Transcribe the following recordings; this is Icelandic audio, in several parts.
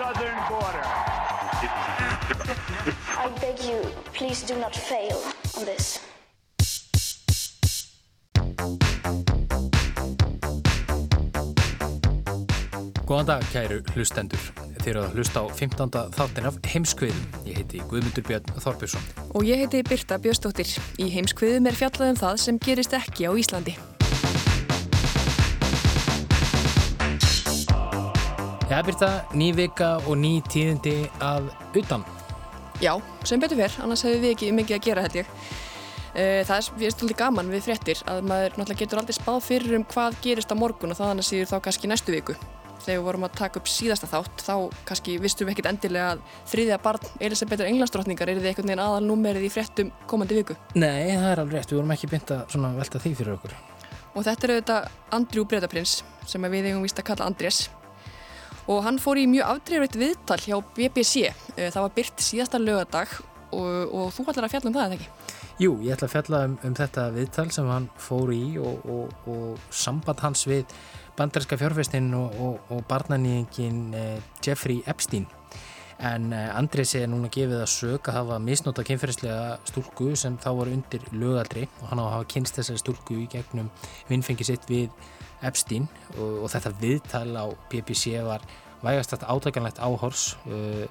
southern border. I beg you, please do not fail on this. Góðan dag, kæru hlustendur. Þeir eru að hlusta á 15. þáttin af Heimskviðum. Ég heiti Guðmundur Björn Þorbjörnsson. Og ég heiti Birta Björnsdóttir. Í Heimskviðum er fjallað um það sem gerist ekki á Íslandi. Já, Birta, ný vika og ný tíðindi að utan. Já, sem betur fyrr, annars hefur við ekki mikið að gera held ég. Eh, Það er stolti gaman við fréttir að maður náttúrulega getur aldrei spáð fyrir um hvað gerist á morgun og þannig síður þá kannski næstu viku. Þegar við vorum að taka upp síðasta þátt þá kannski vistum við ekkert endilega að þriðja barn Elisabethur Englandsdrottningar er þið einhvern veginn aðal númerið í fréttum komandi viku. Nei, það er alveg rétt. Við vorum ekki bynt að svona velta því fyrir okkur. Og þetta er auðvitað Andrew Bretaprins sem við eigum víst að kalla Andrés. Og hann fór í mjög afdreyfrætt viðtal hjá BBC. Eh, Það var byrt síðasta lögadag og, og þú ætlar að fjalla um það, eða ekki? Jú, ég ætla að fjalla um, um þetta viðtal sem hann fór í og, og, og samband hans við bandarinska fjárfestinn og, barnanýjengin eh, Jeffrey Epstein. En eh, Andrés er núna gefið að sög að hafa misnóta kynferðislega stúlku sem þá var undir lögaldri og hann á að hafa kynst þessari stúlku í gegnum vinnfengi sitt við Epstein og, og þetta viðtal á BBC var vægast þetta átakanlegt áhors uh,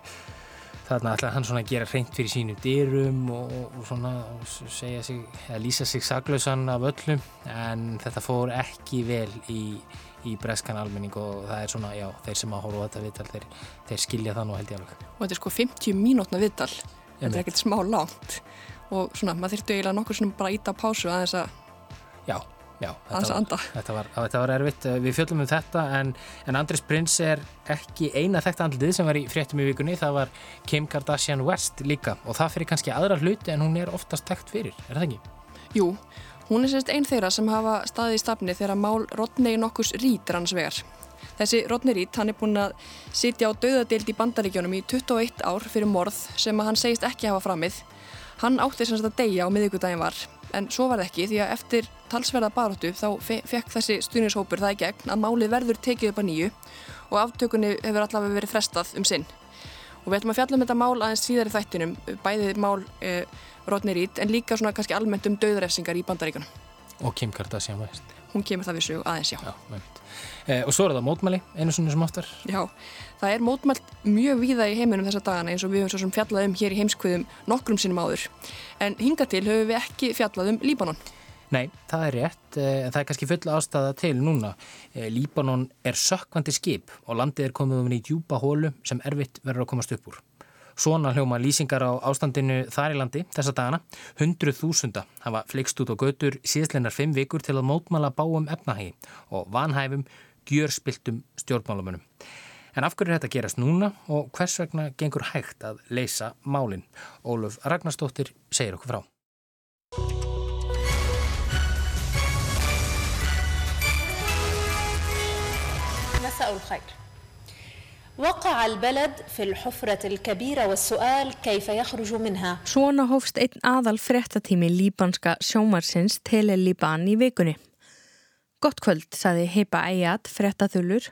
þarna ætlaði hann svona að gera hreint fyrir sínum dyrum og, og svona segja sig, eða lýsa sig saglausan af öllum en þetta fór ekki vel í, í breskan almenning og það er svona, já, þeir sem að horfa þetta viðtal þeir, þeir skilja það nú held ég alveg Og þetta er sko 50 mínútna viðtal. Þetta er ekkert smá langt. Og svona, maður þurftu eiginlega nokkur svona bara að íta á pásu aðeins að, Já, já, að var, þetta, var, þetta var erfitt við fjöllum um þetta en, en Andrés Prins er ekki eina þekkt andlið sem var í fréttum í vikunni, það var Kim Kardashian West líka og það fyrir kannski aðra hluti en hún er oftast þekkt fyrir, er það ekki? Jú, hún er sérst einn þeirra sem hafa staðið í stafni þegar mál Rodney nokkus Reed hans vegar. Þessi Rodney Reed, hann er búinn að sitja á dauðadeild í bandaríkjónum í 21 ár fyrir morð sem að hann segist ekki hafa framið. Hann átti sem sagt að deyja á miðvikudaginn var, en svo var það ekki því að eftir talsverða baróttu þá fe fekk þessi stuðnishópur það í gegn að málið verður tekið upp að nýju og aftökunni hefur allavega verið frestað um sinn. Og við ætlum að fjalla um þetta mál aðeins síðar í þættinum, bæðið mál eh, Rodney Reed en líka svona kannski almennt um dauðrefsingar í bandaríkunum. Og Kim Kardashian West. Hún kemur það við sögu aðeins, já. Já. Eh, og svo er það mótmæli, einu svona sem oftar. Já, það er mótmælt mjög víða í heiminum þessa dagana eins og við höfum svo sem fjallað um hér í heimskviðum nokkrum sinnum áður. En hinga til höfum við ekki fjallað um Líbanon. Nei, það er rétt, eh, en það er kannski full ástæða til núna. Eh, Líbanon er sökkvandi skip og landið er komið um í djúpa hólu sem erfitt verður að komast upp úr. Svona hljóma lýsingar á ástandinu þar í landi þessa dagana. Hundruð þúsunda hafa fleikst út á götur síðsleinar fimm vikur til að mótmala báum efnahegi og vanhæfum gjörspiltum stjórnmálamönnum. En af hverju er þetta gerast núna og hvers vegna gengur hægt að leysa málinn? Óluf Ragnarstóttir segir okkur frá. مساء الخير وقع البلد في الحفرة الكبيرة والسؤال كيف يخرج منها Svona hófst einn aðal fréttatími líbanska sjómarsins Tele Liban í vikunni. Gott kvöld, saði Heipa Eyjad, fréttaþullur.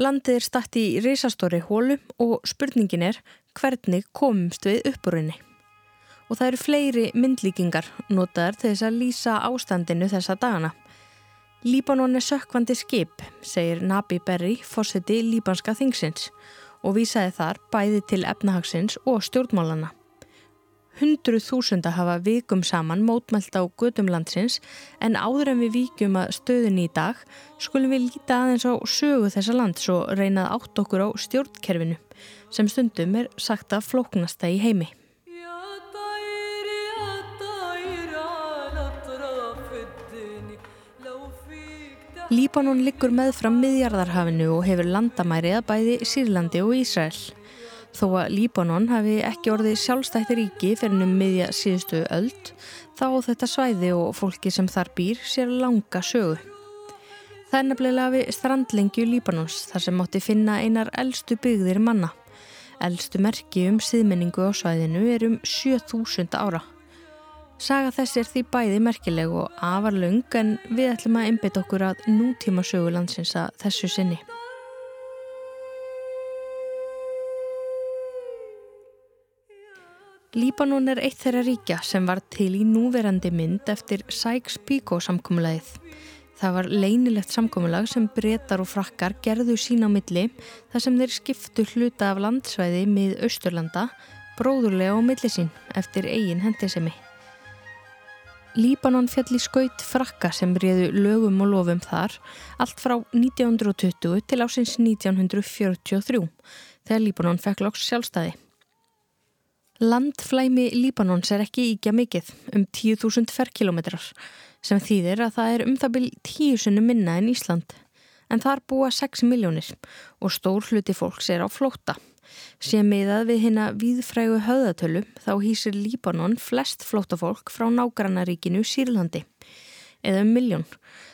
Landið er statt í reysastóri hólu og spurningin er hvernig komumst við uppbúrinni. Og það eru fleiri myndlíkingar notaðar til þess að lýsa ástandinu þessa dagana. Líbanon er sökkvandi skip, segir Nabi Berri, fórseti líbanska þingsins og vísaði þar bæði til efnahagsins og stjórnmálana. Hundruð þúsunda hafa vikum saman mótmælt á gödum landsins en áður en við víkjum að stöðunni í dag skulum við líta aðeins á sögu þessa lands og reynað átt okkur á stjórnkerfinu sem stundum er sagt að flóknasta í heimi. Líbanon liggur með fram miðjarðarhafinu og hefur landamæri að bæði Sýrlandi og Ísrael. Þó að Líbanon hafi ekki orðið sjálfstætti ríki fyrir um miðja síðustu öld, þá þetta svæði og fólki sem þar býr sér langa sögu. Það er nefnilega við strandlengju Líbanons þar sem mátti finna einar eldstu byggðir manna. Eldstu merki um síðmenningu á svæðinu er um 7000 ára. Saga þessi er því bæði merkileg og afarlung en við ætlum að einbytta okkur að nútíma sögulandsins að þessu sinni. Líbanon er eitt þeirra ríkja sem var til í núverandi mynd eftir Sykes-Picot samkómulegið. Það var leinilegt samkómulag sem breytar og frakkar gerðu sín á milli þar sem þeir skiptu hluta af landsvæði mið Östurlanda bróðurlega á milli sín eftir eigin hendisemi. Líbanon fjall í skaut frakka sem reyðu lögum og lofum þar allt frá 1920 til ásins 1943 þegar Líbanon fekk loks sjálfstæði. Landflæmi Líbanons er ekki íkja mikið um 10.000 ferkilometrar sem þýðir að það er um það byrj tíu sunnu minna en Ísland en þar búa 6 miljónir og stór hluti fólks er á flóta. Sér meðað við hérna víðfrægu höðatölu þá hýsir Líbanon flest flótafólk frá nágrannaríkinu Sýrlandi eða um miljón.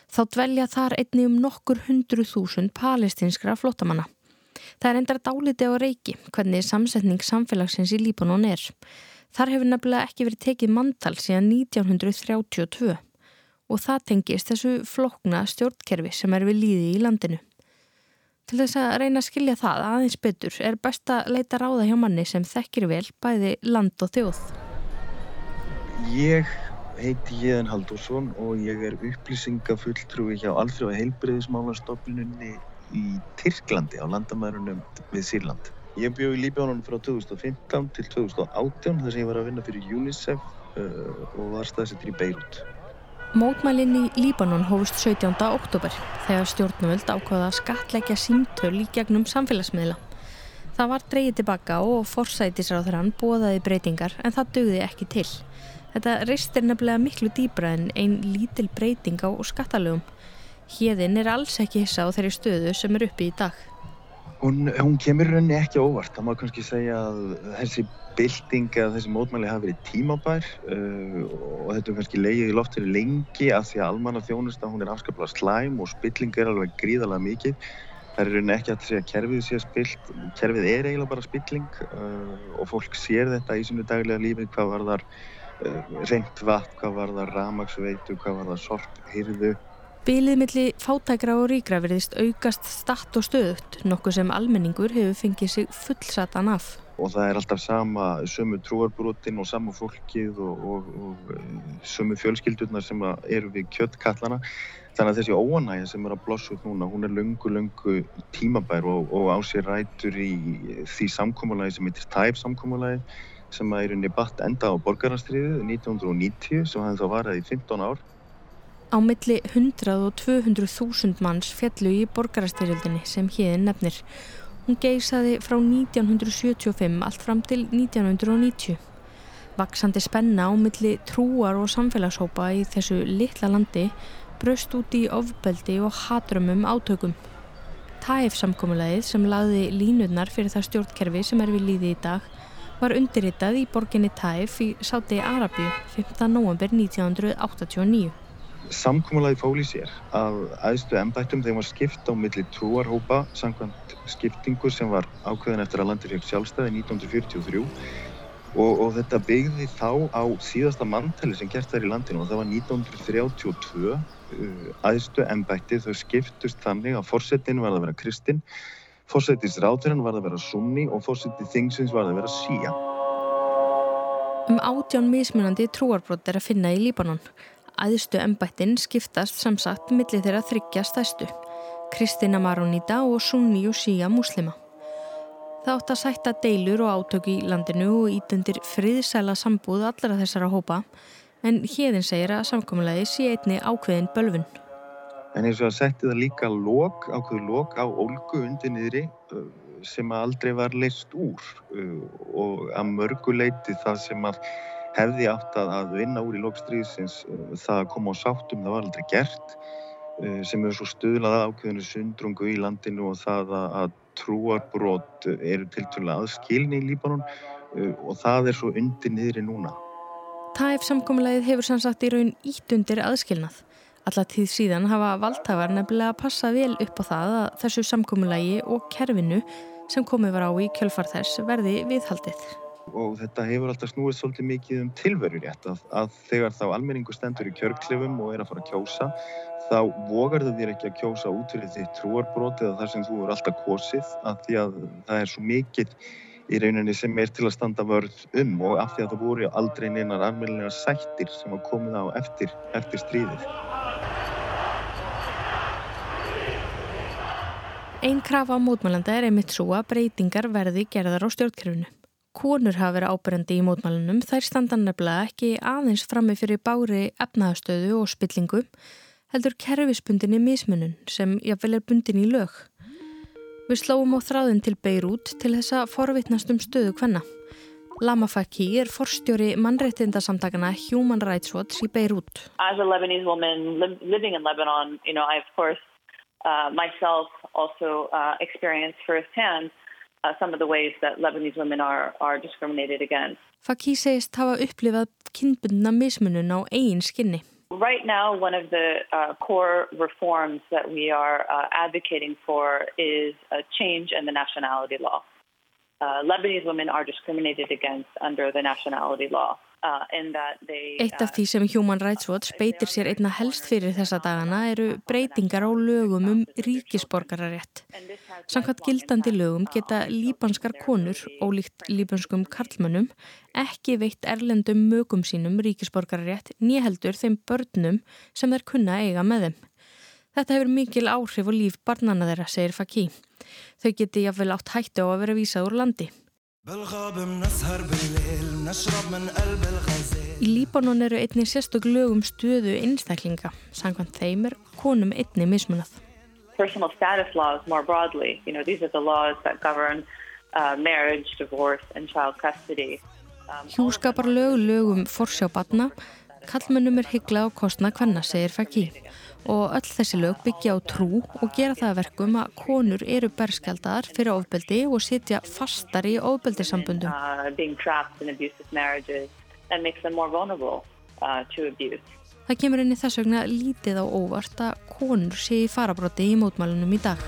Þá dvelja þar einni um nokkur hundru þúsund palestinskra flótamanna. Það er endra dáliti á reiki hvernig samsetning samfélagsins í Líbanon er. Þar hefur nefnilega ekki verið tekið manntal síðan 1932 og það tengist þessu flokna stjórnkerfi sem er við líði í landinu. Til þess að reyna að skilja það aðeins betur er best að leita ráða hjá manni sem þekkir vel bæði land og þjóð. Ég heiti Jéðan Haldursson og ég er upplýsingafulltrúi hjá Alþjóða heilbreyðismálastofnunni í Tyrklandi á landamærunum við Sýrland. Ég bjóð í Líbjánunum frá 2015 til 2018 þar sem ég var að vinna fyrir UNICEF uh, og var staðsettir í Beirut. Mótmælinn í Líbanon hófust 17. oktober þegar stjórnvöld ákvaða að skatleggja símtöl í gegnum samfélagsmiðla. Það var dreyið tilbaka og forsætisráður bóðaði breytingar en það dögði ekki til. Þetta reistir nefnilega miklu dýbra en einn lítil breyting á skattalögum. Hjeðin er alls ekki hissa á þeirri stöðu sem er uppi í dag. Hún, hún kemur rauninni ekki óvart. Það má kannski segja að þessi bylting eða þessi mótmæli hafi verið tímabær uh, og þetta er kannski leiðið í loft fyrir lengi að því að almanna þjónusta hún er afskaplega slæm og spilling er alveg gríðalega mikið. Það er rauninni ekki að segja að kerfið sé spilt. Kerfið er eiginlega bara spilling uh, og fólk sér þetta í sinu daglega lífi hvað var þar uh, reynd vatn, hvað var þar ramagsveitu, hvað var þar sorphyrðu Bilið milli fátækra og ríkra verðist aukast statt og stöðut, nokkuð sem almenningur hefur fengið sig fullsatan af. Og það er alltaf sama sömu trúarbrotin og sama fólkið og, og, og eh, sömu fjölskyldurnar sem eru við kjöttkallana. Þannig að þessi óanægja sem er að blossa út núna, hún er lungu, lungu tímabær og, og á sér rætur í því samkómulagi sem heitir TÆF samkómulagi sem er í batt enda á borgarastriðu 1990 sem hafði þá varað í 15 ár. Á milli 100 og 200 þúsund manns fjallu í borgarastyrjöldinni sem hérinn nefnir. Hún geysaði frá 1975 allt fram til 1990. Vaksandi spenna á milli trúar og samfélagshópa í þessu litla landi braust út í ofbeldi og hatrömmum átökum. TAEF samkómulegið sem lagði línurnar fyrir það stjórnkerfi sem er við líði í dag var undirritað í borginni TAEF í Sáti Arabíu 15. november 1989. Samkómulagi fól í sér að aðstu ennbættum þeim var skipt á milli trúarhópa samkvæmt skiptingu sem var ákveðin eftir að landi fekk sjálfstæði 1943 og, og þetta byggði þá á síðasta manntæli sem gert þær í landinu og það var 1932 aðstu ennbætti þau skiptust þannig að fórsetinu var að vera kristinn, fórsetis ráðurinn var að vera sunni og fórseti þingsins var að vera síja. Um átján mismunandi trúarbrótt er að finna í Líbanon. Æðstu embættin skiptast sem sagt millir þeirra þryggja stæstu, Kristina Maronita og Sunni og Shia muslima. Það átt að sætta deilur og átök í landinu og ítundir friðsæla sambúð allara þessara hópa, en hérðin segir að samkominnlegi sé einni ákveðin bölfun. En eins og að setja það líka lók, ákveðu lók á ólgu undir niðri sem aldrei var leist úr og að mörguleiti það sem að hefði átt að vinna úr í lókstríðsins uh, það að koma á sáttum, það var aldrei gert uh, sem eru svo stuðlað ákveðinu sundrungu í landinu og það að trúarbrót eru tilturlega aðskilni í Líbanon uh, og það er svo undir niðri núna. TAIF samkominnlegið hefur sannsagt í raun ítt undir aðskilnað. Alla tíð síðan hafa valdhafar nefnilega passað vel upp á það að þessu samkominnlegi og kerfinu sem komið var á í kjölfar þess verði viðhaldið og þetta hefur alltaf snúið svolítið mikið um tilverurétt að, að þegar þá almenningu stendur í kjörklefum og er að fara að kjósa þá vogar þau þér ekki að kjósa út fyrir því trúarbróti eða þar sem þú eru alltaf kosið að því að það er svo mikið í rauninni sem er til að standa vörð um og af því að það voru aldrei neinar almennilega sættir sem að komið á eftir, eftir stríðið. Einn krafa á mótmælanda er einmitt svo að breytingar verði gerðar á stjórnkerfunu. Konur hafa verið ábyrjandi í mótmælunum, þær standa nefnilega ekki aðeins frammi fyrir bári efnaðastöðu og spillingu, heldur kerfispundinni mismunum sem jáfnvel er bundin í lög. Við slóum á þráðin til Beirut til þess að forvitnast um stöðu hvenna. Lama Faki er forstjóri mannreitindasamtakana Human Rights Watch í Beirut. As a Lebanese woman living in Lebanon, you know, I of course uh, myself also uh, experienced firsthand uh, some of the ways that Lebanese women are, are discriminated against. Faki segist hafa upplifað kynbundna mismunun á eigin skinni. Right now, one of the uh, core reforms that we are uh, advocating for is a change in the nationality law. Uh, Lebanese women are discriminated against under the nationality law. Uh, Eitt af því sem Human Rights Watch beitir sér einna helst fyrir þessa dagana eru breytingar á lögum um ríkisborgararétt. Samkvæmt gildandi lögum geta líbanskar konur, ólíkt líbanskum karlmönnum, ekki veitt erlendum mögum sínum ríkisborgararétt nýheldur þeim börnum sem þeir kunna eiga með þeim. Þetta hefur mikil áhrif og líf barnana þeirra, segir Faki. Þau geti jáfnvel átt hættu á að vera vísað úr landi. Í Líbanon eru einni sérstök lögum stöðu einstaklinga. Sangvann þeim er konum einni mismunað. Personal status laws more broadly, you know, these are the laws that govern uh, marriage, divorce and child custody. Um, Hjúskapar lög lögum forsjá batna, kallmennum er hyggla á kostna hvenna, segir Faki og öll þessi lög byggja á trú og gera það verkum að konur eru berskjaldar fyrir ofbeldi og sitja fastar í ofbeldisambundum. Uh, uh, það kemur inn í þess vegna lítið á óvart að konur sé í farabróti í mótmælunum í dag.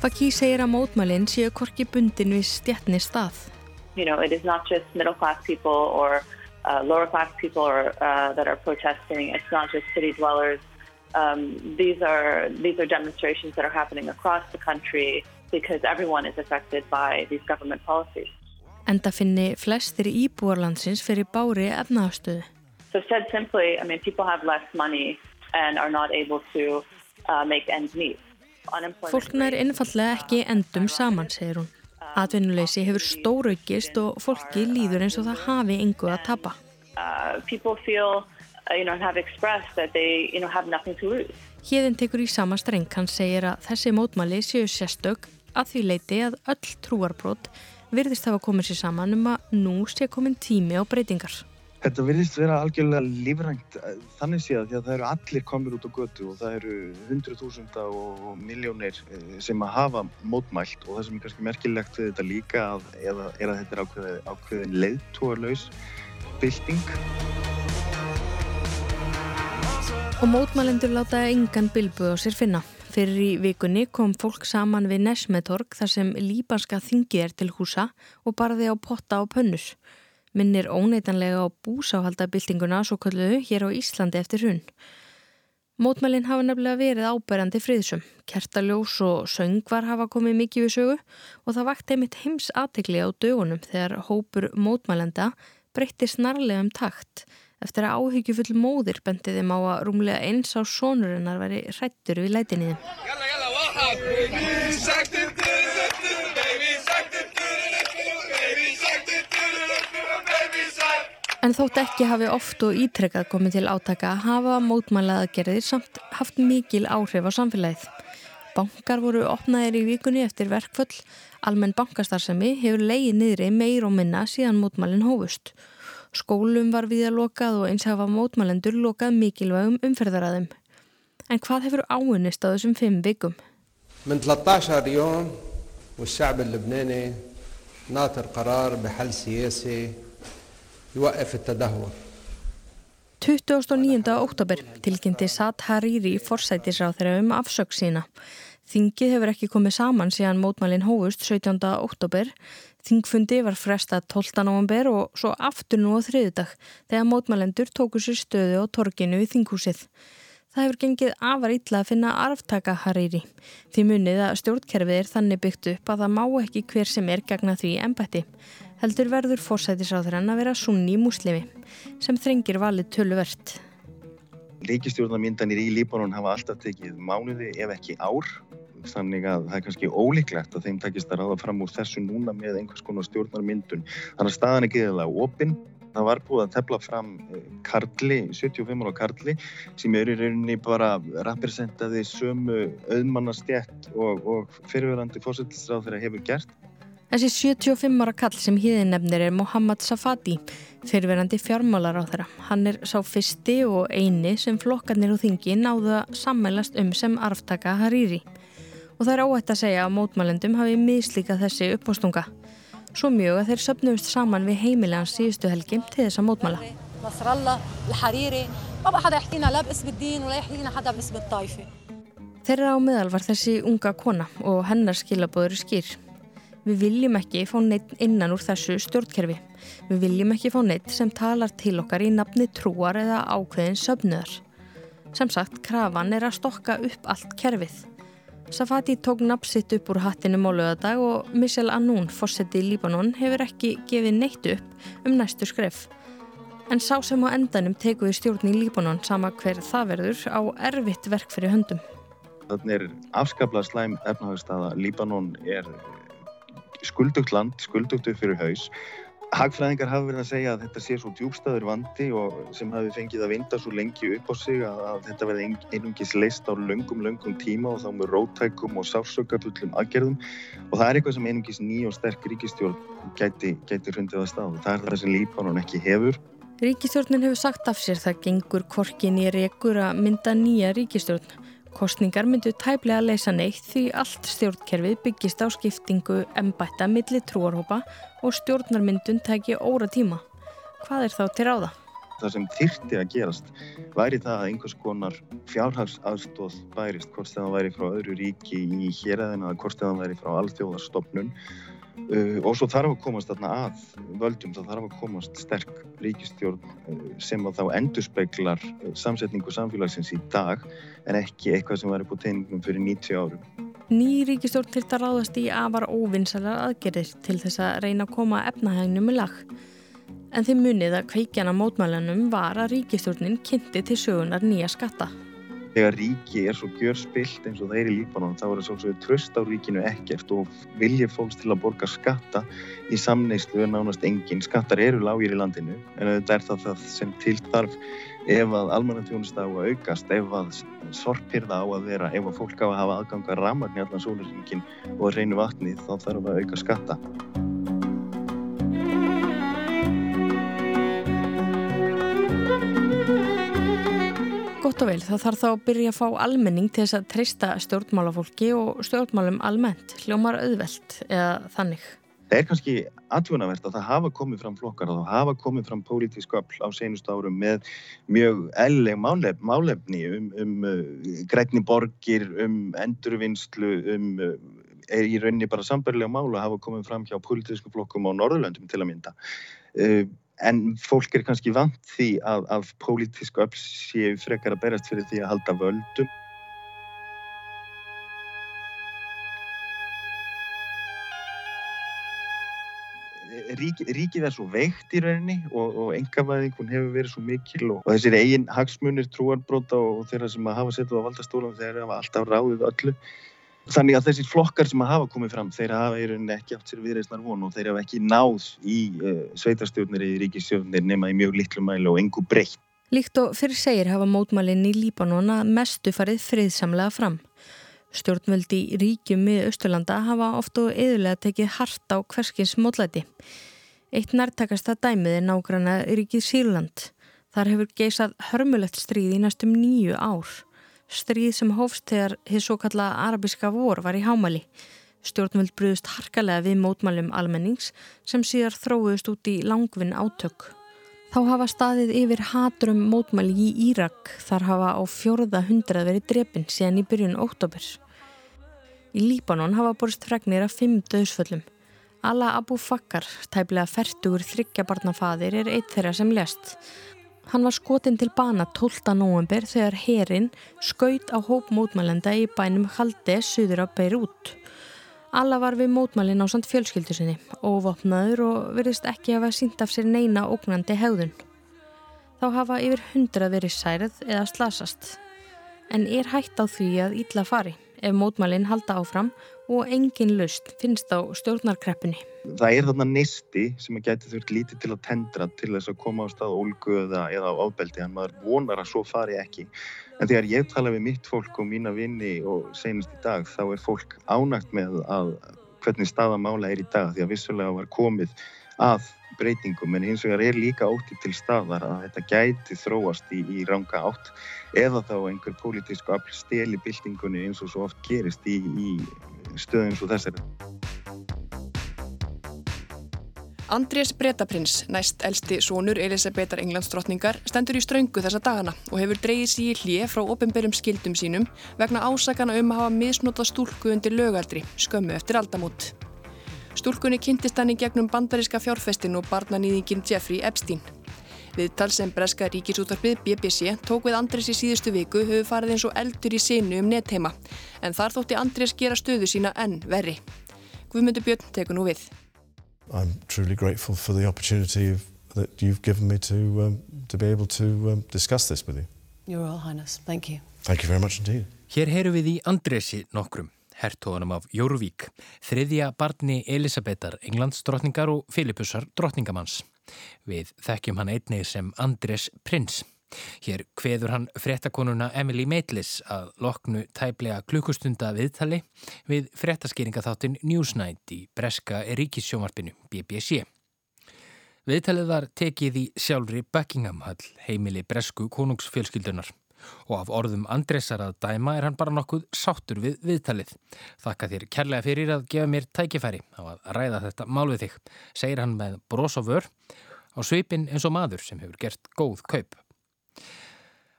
Faki segir að mótmælinn séu korki bundin við stjætni stað. You know, it is not just middle class people or uh, lower class people are, uh, that are protesting. It's not just city dwellers. Um, these are these are demonstrations that are happening across the country because everyone is affected by these government policies. Enda finni flestir íbúarlandsins fyrir bári efnaðastöðu. So said simply, I mean, people have less money and are not able to uh, make ends meet. Fólk nær einfallega ekki endum saman, segir hún. Atvinnuleysi hefur stóraukist og fólki líður eins og það hafi engu að tapa. Uh, Híðin tekur í sama streng, hann segir að þessi mótmæli séu sérstök að því leiti að öll trúarbrót virðist hafa komið sér saman um að nú sé komin tími á breytingar. Þetta verðist vera algjörlega lífrænt eh, þannig séð því að það eru allir komir út á götu og það eru hundru þúsunda og miljónir eh, sem að hafa mótmælt og það sem er kannski merkilegt við þetta líka að, eða, er að þetta er ákveðin, ákveðin leiðtóarlaus bylting. Og mótmælendur láta engan bilbu á sér finna. Fyrir í vikunni kom fólk saman við Nesmetorg þar sem líbanska þingi er til húsa og barði á potta og pönnus minnir óneitanlega á búsáhaldabildinguna svo kalluðu hér á Íslandi eftir hunn. Mótmælinn hafa nefnilega verið ábærandi friðsum. Kertaljós og söngvar hafa komið mikið við sögu og það vakti einmitt heims aðtegli á dögunum þegar hópur mótmælenda breytti snarlega um takt eftir að áhyggjufull móðir bendið þeim á að rúmlega eins á sónurinnar veri hrættur við lætinniðum. En þótt ekki hafi oft og ítrekkað komið til átaka hafa mótmælaðagerðir samt haft mikil áhrif á samfélagið. Bankar voru opnaðir í vikunni eftir verkföll, almenn bankastarsemi hefur leiði niðri meir og minna síðan mótmælinn hófust. Skólum var viða lokað og eins hafa mótmælendur lokað mikilvægum umferðaraðum. En hvað hefur áunist á þessum fimm vikum? Minn 13 jón og sjæbin Lubnini nátur qarar behal sísi يوقف التدهور 29. oktober tilkynnti Saad Hariri forsætisráþeira um afsökk sína. Þingið hefur ekki komið saman síðan mótmælinn hófust 17. oktober. Þingfundi var fresta 12. november og svo aftur nú á þriðudag þegar mótmælendur tóku sér stöðu á torginu í þinghúsið. Það hefur gengið afar illa að finna arftaka Hariri. Því munið að stjórnkerfið er þannig byggt upp að það má ekki hver sem er gegna því ennbætti heldur verður fórsætisráðurann að vera sunni muslimi sem þrengir valið töluvert. Ríkistjórnarmyndanir í Líbanon hafa alltaf tekið mánuði ef ekki ár þannig að það er kannski ólíklegt að þeim takist að ráða fram úr þessu núna með einhvers konar stjórnarmyndun. Þannig að staðan er geðilega opinn. Það var búið að tefla fram eh, Karli, 75 ára Karli sem er í rauninni bara representaði sömu auðmannastjætt og, og fyrirverandi fórsættisráð þeirra hefur gert. Þessi 75 ára kall sem híðin nefnir er Mohammad Safadi, fyrirverandi fjármálar á þeirra. Hann er sá fyrsti og eini sem flokkarnir og þingi náðu að sammælast um sem arftaka Hariri. Og það er óætt að segja að mótmælendum hafi mislíkað þessi uppástunga. Svo mjög að þeir söpnumst saman við heimilegans síðustu helgi til þessa mótmæla. Þeirra á meðal var þessi unga kona og hennar skilabóður skýr. Við viljum ekki fá neitt innan úr þessu stjórnkerfi. Við viljum ekki fá neitt sem talar til okkar í nafni trúar eða ákveðin söfnöðar. Sem sagt, krafan er að stokka upp allt kerfið. Safati tók napsitt upp úr hattinu máluðadag og Michel Anoun, fórseti í Líbanon, hefur ekki gefið neitt upp um næstu skref. En sá sem á endanum tekuði stjórn í Líbanon sama hver það verður á erfitt verk fyrir höndum. Þannig er afskaplega slæm efnahagstaða. Líbanon er skuldugt land, skuldugt upp fyrir haus. Hagfræðingar hafa verið að segja að þetta sé svo djúbstæður vandi og sem hafi fengið að vinda svo lengi upp á sig að, að þetta verði einungis leist á löngum, löngum tíma og þá með rótækum og sársökafullum aðgerðum og það er eitthvað sem einungis ný og sterk ríkistjórn gæti, gæti hrundið að stað. Það er það sem Líbanon ekki hefur. Ríkistjórnin hefur sagt af sér það gengur korkin í rekur að mynda nýja ríkistjórn. Kostningar myndu tæplega að leysa neitt því allt stjórnkerfið byggist á skiptingu embætta milli trúarhópa og stjórnarmyndun tæki óra tíma. Hvað er þá til ráða? Það sem þyrti að gerast væri það að einhvers konar fjárhagsaðstóð bærist, hvort það væri frá öðru ríki í héræðina, hvort það væri frá alþjóðarstofnun Uh, og svo þarf að komast þarna að völdum, þá þarf að komast sterk ríkistjórn uh, sem að þá endurspeglar uh, samsetningu samfélagsins í dag en ekki eitthvað sem var upp á teiningum fyrir 90 árum. Ný ríkistjórn til þetta ráðast í afar óvinnsalar aðgerðir til þess að reyna að koma efnahægnum í lag. En þeim munið að kveikjana mótmælanum var að ríkistjórnin kynnti til sögunar nýja skatta þegar ríki er svo gjör spilt eins og það er í Líbanon þá er það svolítið tröst á ríkinu ekkert og viljið fólks til að borga skatta í samneislu er nánast engin. Skattar eru lágir í landinu en þetta er það, það sem til þarf ef að almannaþjónust á að aukast ef að sorpirða á að vera ef að fólk á að hafa aðganga ramarni allan sólaringin og reynu vatni þá þarf að auka skatta Gott og vel, það þarf þá að byrja að fá almenning til þess að treysta stjórnmálafólki og stjórnmálum almennt, hljómar auðvelt eða þannig. Það er kannski atvinnavert að það hafa komið fram flokkar og það hafa komið fram pólitísku öll á senust árum með mjög elleg málef, málefni um, um uh, grætni borgir, um endurvinnslu, um uh, er í rauninni bara sambarilega mál að hafa komið fram hjá pólitísku flokkum á Norðurlöndum til að mynda. Uh, en fólk er kannski vant því að, að pólitísku öll séu frekar að berast fyrir því að halda völdum. Rík, ríkið er svo veikt í rauninni og, og engavæðingun hefur verið svo mikil og, og þessir eigin hagsmunir, trúarbróta og þeirra sem hafa setið á valdastólan þeir hafa alltaf ráðið öllu Þannig að þessir flokkar sem hafa komið fram, þeir hafa í rauninni ekki átt sér viðreysnar von og þeir hafa ekki náð í uh, sveitarstjórnir eða ríkistjórnir nema í mjög litlu mælu og engu breytt. Líkt og fyrir segir hafa mótmælinn í Líbanon að mestu farið friðsamlega fram. Stjórnvöldi í ríkjum við Östurlanda hafa oft og eðulega tekið hart á hverskins mótlæti. Eitt nærtakasta dæmið er nágranna ríkið Sýrland. Þar hefur geisað hörmulegt stríð í næstum nýju ár. Stríð sem hófst þegar hins svo kalla arabiska vor var í hámali. Stjórnvöld brúðust harkalega við mótmælum almennings sem síðar þróðust út í langvinn átök. Þá hafa staðið yfir hatrum mótmæli í Írak þar hafa á fjórða hundrað verið drepin síðan í byrjun óttobur. Í Líbanon hafa borist fregnir af fimm döðsföllum. Alla Abu Fakkar, tæplega færtugur þryggjabarnafaðir, er eitt þeirra sem lest. Hann var skotin til bana 12. november þegar herin skaut á hóp mótmælenda í bænum Halde suður á Beirut. Alla var við mótmælin á samt fjölskyldu sinni, óvopnaður og verðist ekki hafa sínt af sér neina ógnandi hegðun. Þá hafa yfir hundra verið særið eða slasast. En er hægt á því að ítla fari? Ef mótmælinn halda áfram og engin lust finnst á stjórnarkreppunni. Það er þarna nisti sem að gæti þurft lítið til að tendra til þess að koma á stað ólgu eða, eða ábeldi, en maður vonar að svo fari ekki. En þegar ég tala við mitt fólk og mína vinni og senast í dag, þá er fólk ánægt með að hvernig staðamála er í dag, því að vissulega var komið að breytingum en hins vegar er líka ótti til staðar að þetta gæti þróast í, í ranga átt eða þá einhver pólitísku afl steli byltingunni eins og svo oft gerist í, í stöðum svo þessari. Andrés Bretaprins, næst elsti sónur Elisabetar Englandsdrottningar, stendur í ströngu þessa dagana og hefur dreyið sér í hlið frá ofinberum skildum sínum vegna ásakana um að hafa misnóta stúlku undir lögaldri skömmu eftir aldamút. Stúlkunni kynntist hann í gegnum bandaríska fjárfestin og barnanýðingin Jeffrey Epstein. Viðtal sem breska ríkisúttarpið BBC tók við Andrés í síðustu viku höfu farið eins og eldur í sinu um netteima en þar þótti Andrés gera stöðu sína enn verri. Guðmundur Björn tekur nú við. I'm truly grateful for the opportunity that you've given me to, um, to be able to um, discuss this with you. Your Royal Highness, thank you. Thank you very much indeed. Hér heyru við í Andrési nokkrum hertóðanum af Jórvík, þriðja barni Elisabetar, Englands drotningar og Filipussar drotningamanns. Við þekkjum hann einnig sem Andrés Prins. Hér hveður hann frettakonuna Emily Maitlis að loknu tæplega klukkustunda viðtali við frettaskýringatháttin Newsnight í Breska Ríkissjómarpinu BBC. Viðtalið var tekið í sjálfri Buckingham Hall heimili Bresku konungsfjölskyldunar og af orðum Andresar að dæma er hann bara nokkuð sáttur við viðtalið. Þakka þér kærlega fyrir að gefa mér tækifæri á að ræða þetta mál við þig, segir hann með bros og vör á sveipin eins og maður sem hefur gert góð kaup.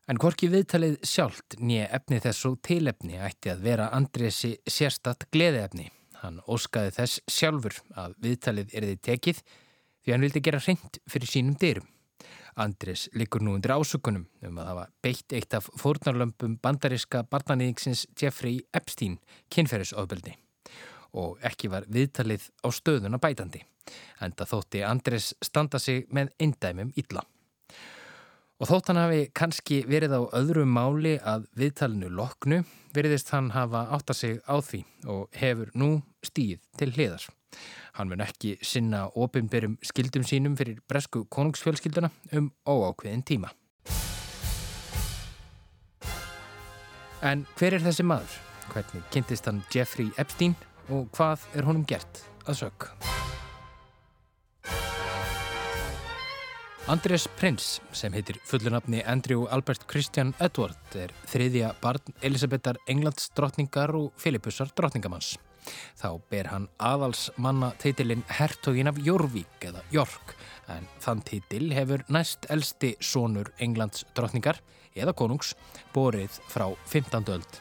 En hvorki viðtalið sjálft nýja efni þess og tilefni ætti að vera Andresi sérstatt gleðiefni. Hann óskaði þess sjálfur að viðtalið erði tekið því hann vildi gera hreint fyrir sínum dyrum. Andris likur nú undir ásökunum um að hafa beitt eitt af fórnarlömpum bandariska barnanýðingsins Jeffrey Epstein kynferðisofbeldi og ekki var viðtalið á stöðuna bætandi en það þótti Andris standa sig með eindæmum illa. Og þótt hann hafi kannski verið á öðru máli að viðtalinu loknu veriðist hann hafa átta sig á því og hefur nú stíð til hliðar. Hann mun ekki sinna ofinberum skildum sínum fyrir bresku konungsfjölskylduna um óákveðin tíma. En hver er þessi maður? Hvernig kynntist hann Jeffrey Epstein og hvað er honum gert að sög? Andrés Prins, sem heitir fullunafni Andrew Albert Christian Edward, er þriðja barn Elisabethar Englands drottningar og Filipussar drottningamanns. Þá ber hann aðalsmanna teitilinn Hertogin af Jórvík eða Jork en þann teitil hefur næst elsti sonur Englands drottningar eða konungs borið frá 15. öld.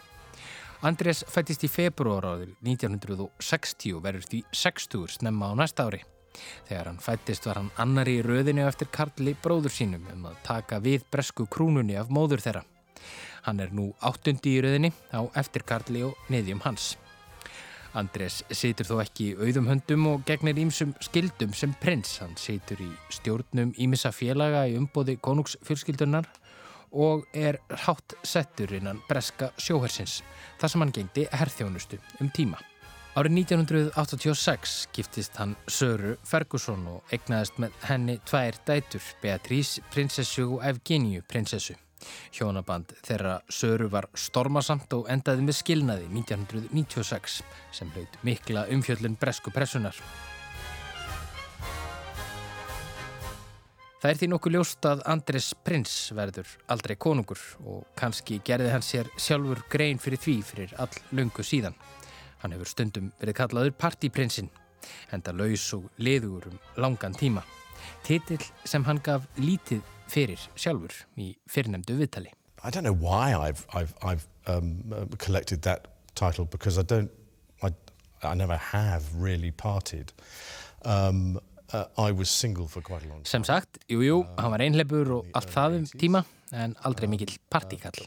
Andrés fættist í februar árið 1960 og verður því 60 snemma á næsta ári. Þegar hann fættist var hann annari í röðinu eftir Karli bróður sínum um að taka við bresku krúnunni af móður þeirra. Hann er nú áttundi í röðinni á eftir Karli og neðjum hans. Andrés situr þó ekki auðum höndum og gegnir ímsum skildum sem prins. Hann situr í stjórnum ímissa félaga í umbóði konungsfjölskyldunar og er hátt settur innan breska sjóhersins þar sem hann gengdi herþjónustu um tíma. Árið 1986 giftist hann Söru Ferguson og egnaðist með henni tvær dætur, Beatrice prinsessu og Evgeniu prinsessu. Hjónaband þeirra Söru var stormasamt og endaði með skilnaði 1996 sem hlaut mikla umfjöllun bresku pressunar. Það er því nokkuð ljóst að Andres Prins verður aldrei konungur og kannski gerði hann sér sjálfur grein fyrir því fyrir all lungu síðan. Hann hefur stundum verið kallaður Partyprinsinn, enda laus og liður um langan tíma. Titill sem hann gaf lítið fyrir sjálfur í fyrirnemdu viðtali. I don't know why I've, I've, I've um, uh, collected that title because I don't, I, I never have really partied. Um, Uh, Sem sagt, jújú, jú, hann var einhleipur og allt það um tíma en aldrei mikill partíkall.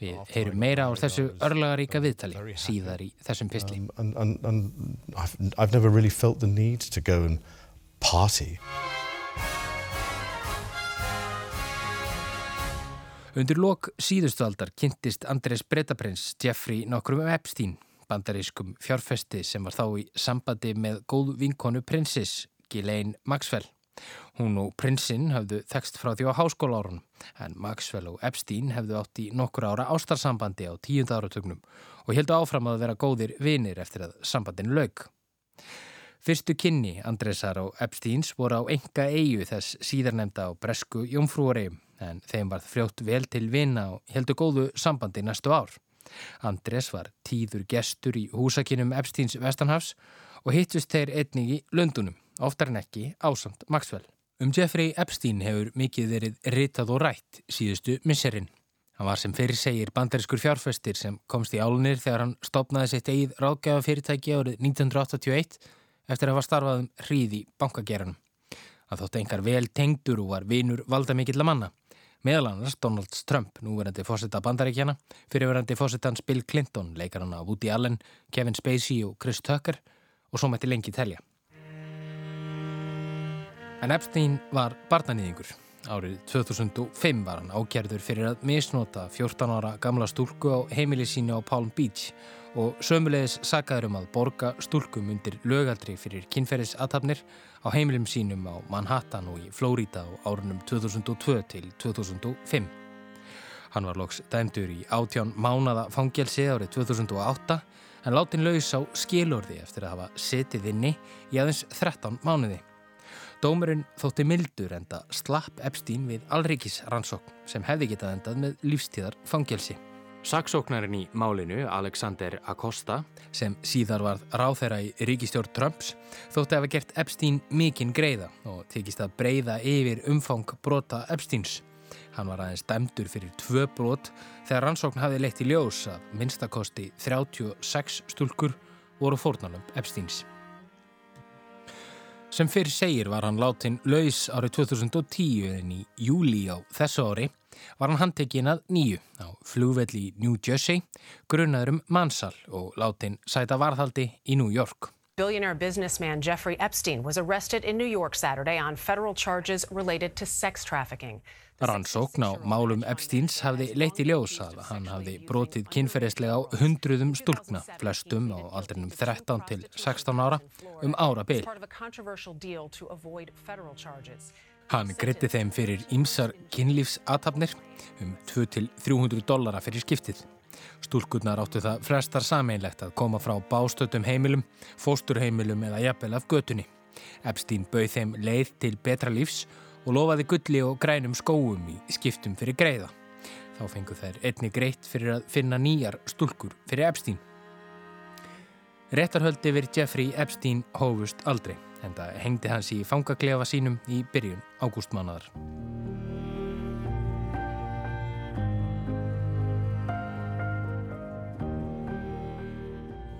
Við heyrum meira á þessu örlagaríka viðtali síðar í þessum pistli. Um, and, and, and I've, I've never really felt the need to go and party. Undir lok síðustu aldar kynntist Andrés Bretaprins Jeffrey nokkrum Epstein, bandarískum fjárfesti sem var þá í sambandi með góð vinkonu prinsis Ghislaine Maxwell. Hún og prinsinn hafðu þekst frá því á háskólárun en Maxwell og Epstein hefðu átt í nokkur ára ástarsambandi á tíund áratögnum og heldu áfram að vera góðir vinir eftir að sambandin lög. Fyrstu kynni Andresar og Epsteins voru á enga eigu þess síðarnemda á Bresku Jómfrúaregjum en þeim varð frjótt vel til vina og heldu góðu sambandi næstu ár. Andres var tíður gestur í húsakinnum Epsteins Vestanhafs og hittust þeir einnig í Lundunum oftar en ekki ásamt Maxwell. Um Jeffrey Epstein hefur mikið verið ritað og rætt síðustu misserinn. Hann var sem fyrir segir bandariskur fjárfestir sem komst í álunir þegar hann stopnaði sitt eigið ráðgjafa fyrirtæki árið 1981 eftir að hafa starfað um hríð í bankageranum. Hann þótt engar vel tengdur og var vinur valda mikill að manna. Meðal annars Donald Trump, núverandi fósetta bandaríkjana, fyrirverandi fósettans Bill Clinton, leikarana Woody Allen, Kevin Spacey og Chris Tucker og svo mætti lengi telja. En Epstein var barnanýðingur. Árið 2005 var hann ákjærður fyrir að misnota 14 ára gamla stúlku á heimili síni á Palm Beach og sömulegis sagaður um að borga stúlkum undir lögaldri fyrir kynferðisatafnir á heimilum sínum á Manhattan og í Flórida á árunum 2002 til 2005. Hann var loks dæmdur í átján mánada fangelsi árið 2008 en látin laus á skilorði eftir að hafa setið inni í aðeins 13 mánuði. Dómurinn þótti mildur enda slapp Epstein við allrikis rannsókn sem hefði getað endað með lífstíðar fangelsi. Saksóknarinn í málinu, Alexander Acosta, sem síðar varð ráþeira í ríkistjórn Trumps, þótti að hafa gert Epstein mikinn greiða og tekist að breyða yfir umfang brota Epsteins. Hann var aðeins dæmdur fyrir tvö brot þegar rannsókn hafði leitt í ljós að minnstakosti 36 stúlkur voru fórnalömp Epsteins. Sem fyrir segir var hann látin laus árið 2010 en í júli á þessu ári var hann handtekinn að nýju á flugvelli New Jersey, grunnaður um mannsal og látin sæta varðhaldi í New York. Billionaire businessman Jeffrey Epstein was arrested in New York Saturday on federal charges related to sex trafficking. Rannsókn á málum Epsteins hafði leitt í ljós að hann hafði brotið kynferðislega á hundruðum stúlkna, flestum á aldrinum 13 til 16 ára, um ára byl. Hann gritti þeim fyrir ýmsar kynlífsatafnir um 2-300 dollara fyrir skiptið. Stúlkurnar áttu það frestar sameinlegt að koma frá bástötum heimilum, fósturheimilum eða jafnvel af götunni. Epstein bauð þeim leið til betra lífs og lofaði gulli og grænum skóum í skiptum fyrir greiða. Þá fengu þær einni greitt fyrir að finna nýjar stúlkur fyrir Epstein. Réttarhöldi verið Jeffrey Epstein hófust aldrei, en það hengdi hans í fangaklefa sínum í byrjun ágústmánaðar.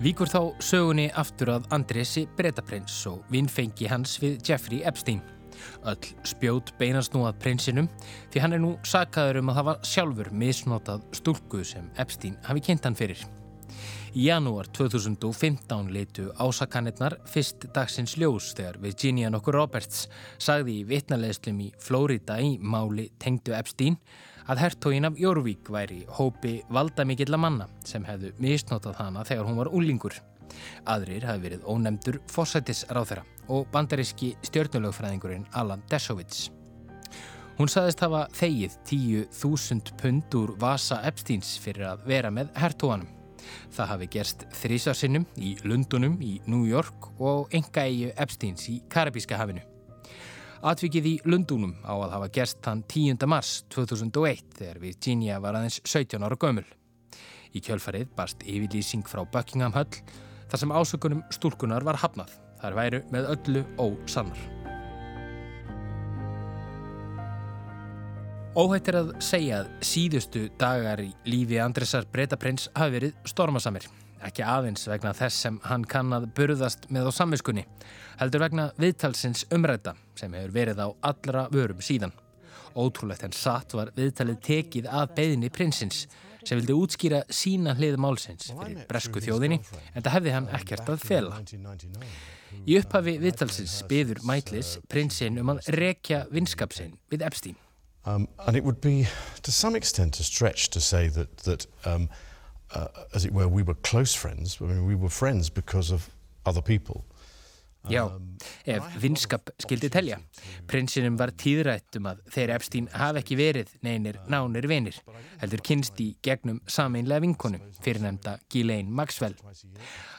Víkur þá sögunni aftur að Andresi Bretaprins og vinnfengi hans við Jeffrey Epstein. Öll spjót beinast nú að prinsinum því hann er nú sakaður um að hafa sjálfur misnotað stúlku sem Epstein hafi kynnt hann fyrir. Í janúar 2015 leitu ásakanirnar fyrst dagsins ljós þegar Virginia nokkur Roberts sagði í vitnaleðslum í Flórida í máli tengdu Epstein að hertógin af Jórvík væri hópi valdamikilla manna sem hefðu misnotað hana þegar hún var úlingur. Aðrir hafi verið ónemdur fósætisráþera og bandaríski stjórnulögfræðingurinn Alan Dersovits. Hún saðist hafa þegið 10.000 pund úr Vasa Epsteins fyrir að vera með hertóanum. Það hafi gerst þrísarsinnum í Lundunum í New York og enga eigu Epsteins í Karabíska hafinu. Atvikið í Lundúnum á að hafa gerst þann 10. mars 2001 þegar Virginia var aðeins 17 ára gömul. Í kjölfarið barst yfirlýsing frá Buckingham Höll þar sem ásökunum stúlkunar var hafnað. Þar væru með öllu ósannar. Óhætt er að segja að síðustu dagar í lífi Andresar Bretaprins hafi verið stormasamir. Ekki aðeins vegna þess sem hann kann að burðast með á samviskunni, heldur vegna viðtalsins umræta sem hefur verið á allra vörum síðan. Ótrúlegt en satt var viðtalið tekið að beðinni prinsins sem vildi útskýra sína hlið málsins fyrir bresku þjóðinni en það hefði hann ekkert að fela. Í upphafi viðtalsins byður Mætlis prinsinn um að rekja vinskapsinn við Epstein. Um, and it would be to some extent a stretch to say that, that um, uh, as it were, we were close friends. I mean, we were friends because of other people. Já, ef vinskap skildi telja. Prinsinum var tíðrætt um að þeir Epstein hafi ekki verið neynir nánir vinir, heldur kynst í gegnum sameinlega vinkonu, fyrirnemda Ghislaine Maxwell.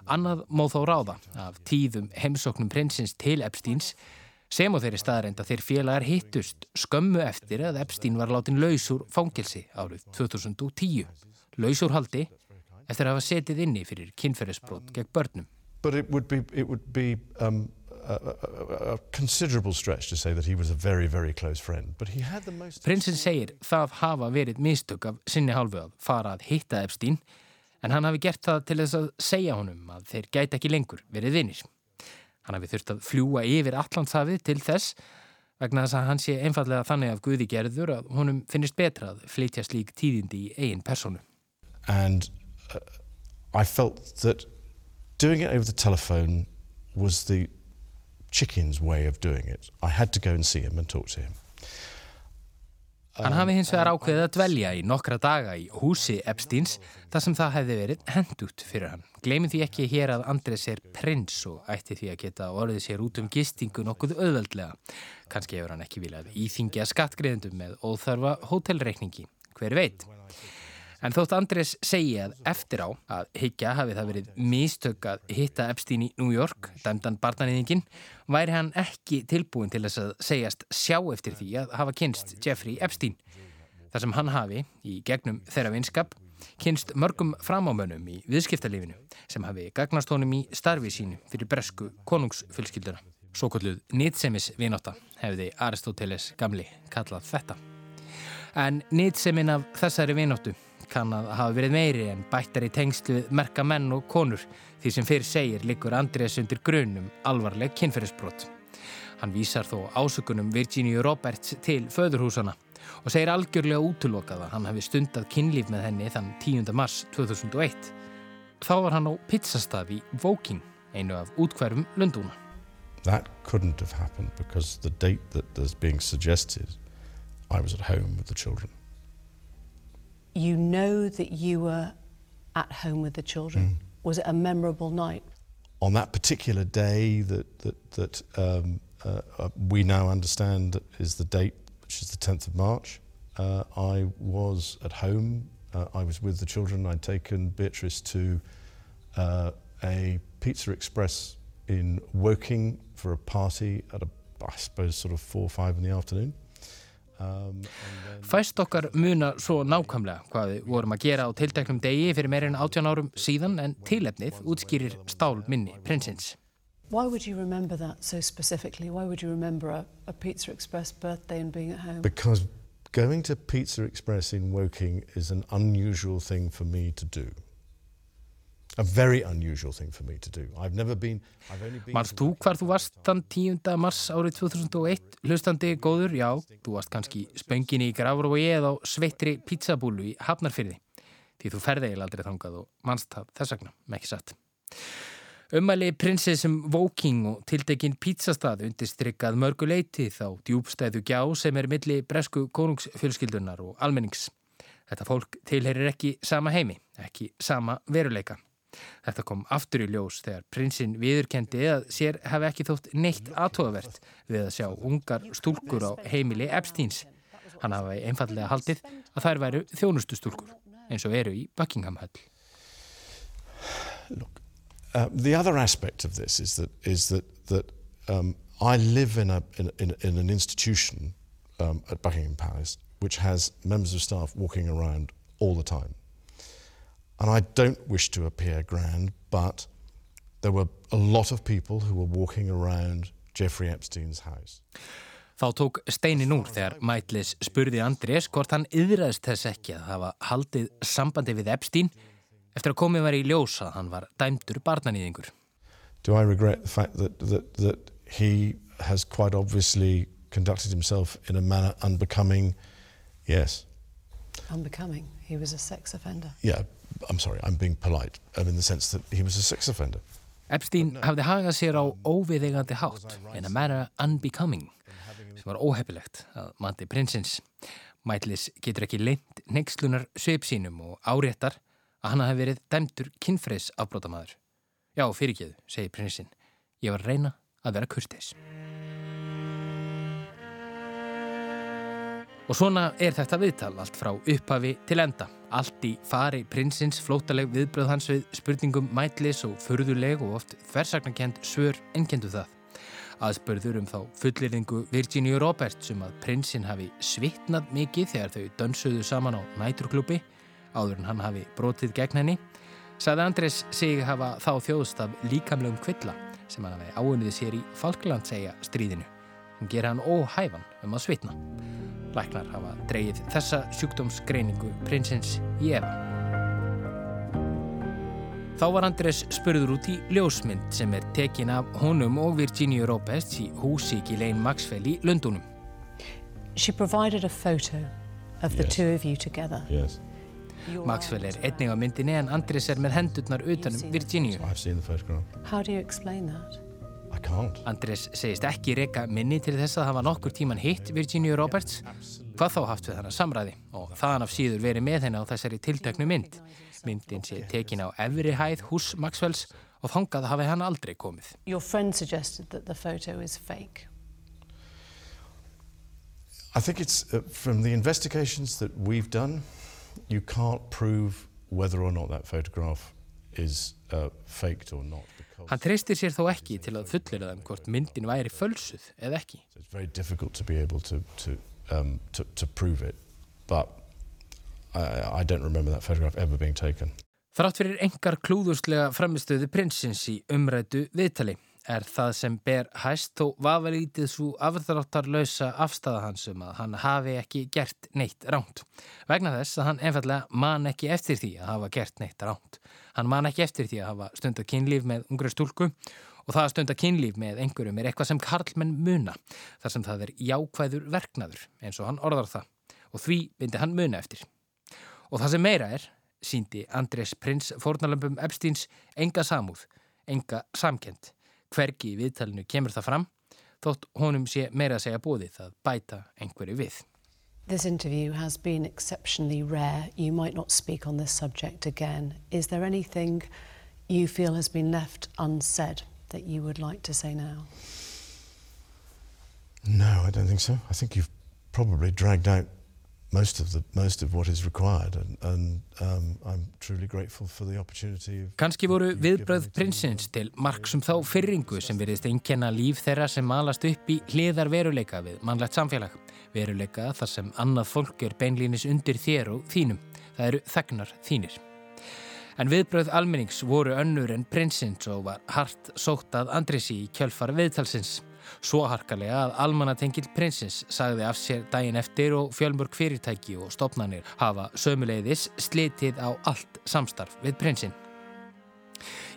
Annað móð þó ráða af tíðum heimsóknum prinsins til Epsteins sem á þeirri staðrænd að þeir félagar hittust skömmu eftir að Epstein var látin laus úr fangilsi árið 2010. Laus úr haldi eftir að hafa setið inni fyrir kynferðisbrót gegn börnum. But it would be, it would be um, a, a, a considerable stretch to say that he was a very, very close friend. But he had the most... Prinsinn segir það hafa verið mistök af sinni hálfu að fara að hitta Epstein en hann hafi gert það til þess að segja honum að þeir gæti ekki lengur verið vinnir. Hann hafi þurft að fljúa yfir Allandshafið til þess vegna þess að hann sé einfallega þannig af Guði gerður að honum finnist betra að flytja slík tíðindi í eigin personu. And uh, I felt that doing it over the telephone was the chicken's way of doing it. I had to go and see him and talk to him. Hann hafi hins vegar ákveðið að dvelja í nokkra daga í húsi Epsteins þar sem það hefði verið hendut fyrir hann. Gleimið því ekki hér að Andres er prins og ætti því að geta orðið sér út um gistingu nokkuð auðveldlega. Kanski hefur hann ekki viljað íþingja skattgreðendum með óþarfa hótelreikningi. Hver veit? En þótt Andrés segi að eftir á að higgja hafi það verið mistök að hitta Epstein í New York, dæmdan barnanýðingin, væri hann ekki tilbúin til þess að segjast sjá eftir því að hafa kynst Jeffrey Epstein. Þar sem hann hafi, í gegnum þeirra vinskap, kynst mörgum framámönum í viðskiptalífinu sem hafi gagnast honum í starfi sínu fyrir bresku konungsfylskilduna. Svo kolluð nýtsemis vinóta hefði Aristoteles gamli kallað þetta. En nýtsemin af þessari vinótu kann að hafa verið meiri en bættar í tengslu við merka menn og konur því sem fyrir segir likur Andrés undir grunum alvarleg kynferðisbrot. Hann vísar þó ásökunum Virginia Roberts til föðurhúsana og segir algjörlega útlokað að hann hafi stundað kynlíf með henni þann 10. mars 2001. Þá var hann á pizzastaf í Woking, einu af útkværum Lundúna. That couldn't have happened because the date that is being suggested I was at home with the children. You know that you were at home with the children. Mm. Was it a memorable night? On that particular day that, that, that um, uh, uh, we now understand is the date, which is the 10th of March, uh, I was at home. Uh, I was with the children. I'd taken Beatrice to uh, a Pizza Express in Woking for a party at, a, I suppose, sort of four or five in the afternoon. Um, Fæst okkar muna svo nákvæmlega hvað við vorum að gera á tilteknum degi fyrir meirinn 18 árum síðan en tilefnið útskýrir stál minni prinsins. Why would you remember that so specifically? Why would you remember a, a Pizza Express birthday and being at home? Because going to Pizza Express in Woking is an unusual thing for me to do. Marst þú hvar þú varst þann 10. mars árið 2001? Hlustandi góður, já, þú varst kannski spönginni í Grafrói eða á sveittri pizzabúlu í Hafnarfyrði. Því þú ferði eiginlega aldrei þangað og mannst það þess vegna, með ekki satt. Ummæli prinsessum Woking og tildekinn pizzastað undirstrykkað mörguleiti þá djúbstæðu gjá sem er milli bresku konungsfjölskyldunar og almennings. Þetta fólk tilherir ekki sama heimi, ekki sama veruleika. Þetta kom aftur í ljós þegar prinsinn viðurkendi að sér hafi ekki þótt neitt aðtóðavert við að sjá ungar stúlkur á heimili Epsteins. Hann hafi einfallega haldið að þær væru þjónustu stúlkur eins og eru í Buckingham Hall. Look, uh, the other aspect of this is that, is that, that um, I live in, a, in, in, in an institution um, at Buckingham Palace which has members of staff walking around all the time. And I don't wish to appear grand, but there were a lot of people who were walking around Jeffrey Epstein's house. Þá tók steinin úr þegar Mætlis spurði Andrés hvort hann yðræðist þess ekki að hafa haldið sambandi við Epstein eftir að komið var í ljós að hann var dæmdur barnanýðingur. Do I regret the fact that, that, that he has quite obviously conducted himself in a manner unbecoming? Yes. Unbecoming? He was a sex offender. Yeah, I'm sorry, I'm being polite um, in the sense that he was a sex offender. Epstein hafði hagað sér á óviðegandi hátt in a manner unbecoming sem var óhefilegt að mati prinsins. Mætlis getur ekki leint nexlunar sveip sínum og áréttar að hann hafi verið dæmdur kinnfreys afbrótamæður. Já, fyrirgeðu, segir prinsinn. Ég var að reyna að vera kurtis. Og svona er þetta viðtal allt frá upphafi til enda. Allt í fari prinsins flótaleg viðbröð hans við spurningum mætlis og förðuleg og oft þversagnakend svör enkendu það. Aðspörður um þá fullirðingu Virginia Roberts um að prinsinn hafi svitnað mikið þegar þau dönsuðu saman á næturklúpi áður en hann hafi brotið gegn henni, sagði Andrés sig hafa þá þjóðst af líkamlegum kvilla sem hann hafi áunnið sér í Falklandsæja stríðinu. Hann gera hann óhæfan um að svitna. Læknar hafa dreyið þessa sjúkdómsgreiningu prinsins í efa. Þá var Andrés spurður út í ljósmynd sem er tekin af honum og Virginia Roberts í húsi í Lane Maxwell í Lundunum. She provided a photo of the Yes. two of you together. Yes. Maxwell er einnig á myndinni en Andrés er með hendurnar utanum Virginia. I've can't. Andrés segist ekki reyka minni til þess að hafa nokkur tíman hitt Virginia Roberts, hvað þá haft við hana samræði og þaðan af síður verið með henni á þessari tilteknu mynd. Myndin sé tekin á efri hæð hús Maxwells og þangað hafi hann aldrei komið. Your friend suggested that the photo is fake. I think it's uh, from the investigations that we've done, you can't prove whether or not that photograph is uh, faked or not. Hann treystir sér þó ekki til að fullera þeim hvort myndin væri fölsuð eða ekki. To to, um, to. Þrátt fyrir engar klúðurslega framistöðu prinsins í umrætu viðtali er það sem ber hæst þó vafalítið svo afþráttarlausa afstæða hans um að hann hafi ekki gert neitt ránt. Vegna þess að hann einfallega man ekki eftir því að hafa gert neitt ránt. Hann man ekki eftir því að hafa stundar kynlíf með ungra stúlku og það að stundar kynlíf með einhverjum er eitthvað sem karlmenn muna þar sem það er jákvæður verknaður eins og hann orðar það og því myndi hann muna eftir. Og það sem meira er, síndi Andrés prins fórnalömpum Epsteins enga samúð, enga samkend. Hvergi í viðtalinu kemur það fram, þótt honum sé meira að segja bóðið að bæta einhverju við. This interview has been exceptionally rare. You might not speak on this subject again. Is there anything you feel has been left unsaid that you would like to say now? No, I don't think so. I think you've probably dragged out most of the most of what is required, and, and um, I'm truly grateful for the opportunity. Kanski voru viðbröð prinsins til marksum þá fyrringu sem veriðist einkenna líf þeirra sem malast upp í hliðar veruleika við mannlegt samfélag. Veruleika þar sem annað fólk er beinlínis undir þér og þínum. Það eru þegnar þínir. En viðbröð almennings voru önnur en prinsins og var hart sótt að Andrisi í kjölfar viðtalsins. Svo harkalega að almannatengill prinsins sagði af sér daginn eftir og fjölmörg fyrirtæki og stopnarnir hafa sömuleiðis slitið á allt samstarf við prinsinn.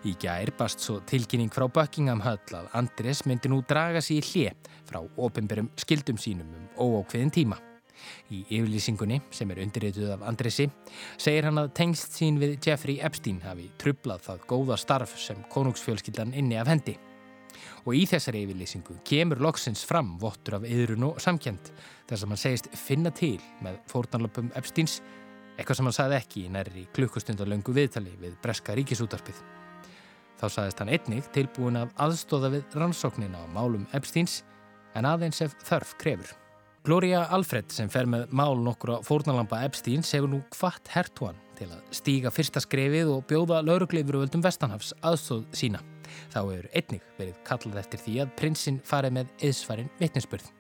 Í gær bast svo tilkynning frá Buckingham Höll að Andrés myndi nú draga sér í hlje frá ofinberum skildum sínum um óákveðin tíma. Í yfirlýsingunni, sem er undirrituð af Andresi, segir hann að tengst sín við Jeffrey Epstein hafi trublað það góða starf sem konungsfjölskyldan inni af hendi. Og í þessari yfirlýsingu kemur loksins fram vottur af yðrun og samkjönd þar sem hann segist finna til með fórnarlöpum Epsteins, eitthvað sem hann sagði ekki í nærri klukkustund og löngu viðtali við Breska ríkisútarpið. Þá sagðist hann einnig tilbúin að aðstóða við rannsóknina á málum Epsteins en aðeins ef þörf krefur. Gloria Alfred sem fer með mál nokkura fórnalampa Epsteins hefur nú hvart hertuan til að stíga fyrsta skrefið og bjóða laurugleifur völdum Vestanhafs aðstóð sína. Þá hefur einnig verið kallað eftir því að prinsinn farið með eðsfarin vitninsbörð.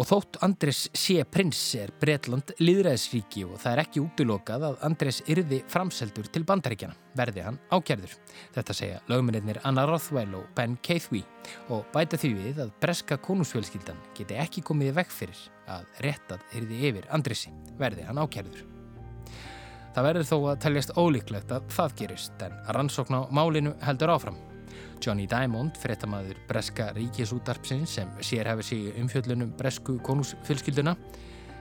Og þótt Andres sé prins er Breitland liðræðisríki og það er ekki útilokað að Andres yrði framseldur til bandaríkjana, verði hann ákjærður. Þetta segja lögmennir Anna Rothwell og Ben Keithwee og bæta því við að breska konungsfjölskyldan geti ekki komið vekk fyrir að réttað yrði yfir Andresi, verði hann ákjærður. Það verður þó að teljast ólíklegt að það gerist en rannsókn á málinu heldur áfram. Johnny Diamond, frettamæður breska ríkisútarpsinn sem sér hefur sig umfjöllunum bresku konúsfylskilduna,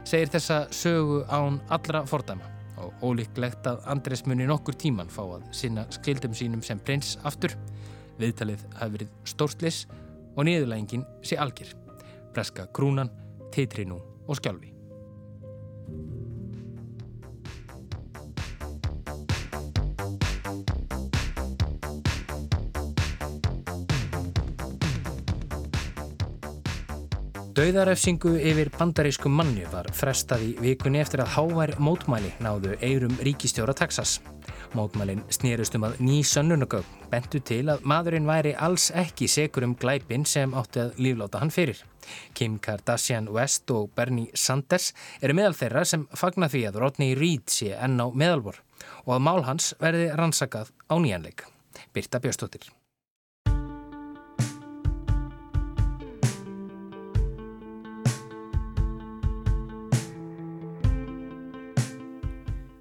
segir þessa sögu án allra fordæma og ólíklegt að Andres muni nokkur tíman fá að sinna skildum sínum sem prins aftur. Viðtalið hafi verið stórslis og niðurlægingin sé algjör. Breska krúnan, teitri nú og skjálfi. Dauðarefsingu yfir bandarískum manni var frestað í vikunni eftir að hávær mótmæli náðu eirum ríkistjóra Texas. Mótmælin snýrust um að ný sönnunagögg bentu til að maðurinn væri alls ekki segur um glæpin sem átti að lífláta hann fyrir. Kim Kardashian West og Bernie Sanders eru meðal þeirra sem fagna því að Rodney Reed sé enn á meðalvor og að mál hans verði rannsakað á nýjanleik. Birta Björnstóttir.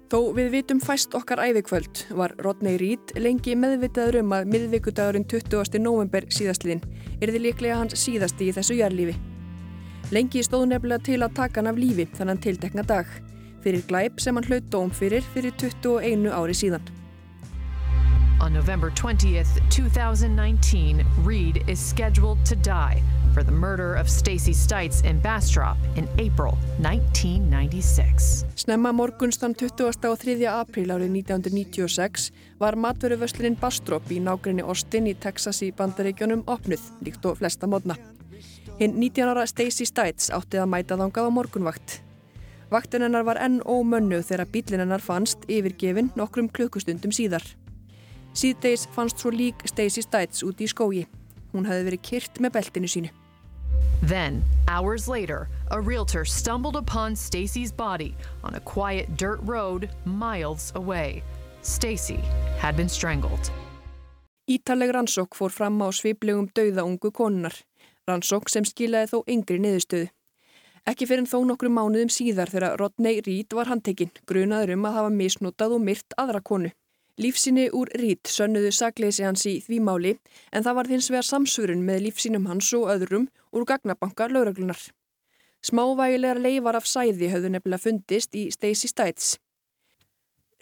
Þó við vitum fæst okkar æðikvöld var Rodney Reed lengi meðvitaður um að miðvíkudagurinn 20. november síðastliðin er þið líklega hans síðasti í þessu jærlífi. Lengi stóð nefnilega til að taka hann af lífi þannan tiltekna dag fyrir glæp sem hann hlaut dóm fyrir fyrir 21 ári síðan. On November 20th, 2019, Reed is scheduled to die for the murder of Stacey Stites in Bastrop in April 1996. Snemma morgunstan 20. og 3. apríl árið 1996 var matveruvöslinin Bastrop í nágrinni Austin í Texas í bandaríkjónum opnuð, líkt og flesta modna. Hinn 19 ára Stacey Stites áttið að mæta þangað á morgunvakt. Vaktin hennar var enn ómönnu þegar bílinn hennar fannst yfirgefin nokkrum klukkustundum síðar. Síðdeis fannst svo lík Stacey Stites út í skógi. Hún hefði verið kyrt með beltinu sínu. Then, hours later, a realtor stumbled upon Stacey's body on a quiet dirt road miles away. Stacey had been strangled. Ítaleg rannsók fór fram á sviplegum dauða ungu konunar. Rannsók sem skilaði þó yngri niðurstöðu. Ekki fyrir þó nokkru mánuðum síðar þegar Rodney Reed var handtekinn, grunaður um að hafa misnotað og myrt aðra konu. Lífsíni úr Rít sönnuðu sakleysi hans í því máli en það var þins vegar samsvörun með lífsínum hans og öðrum úr gagnabankar lauraglunar. Smávægilegar leifar af sæði höfðu nefnilega fundist í Stacey Stites.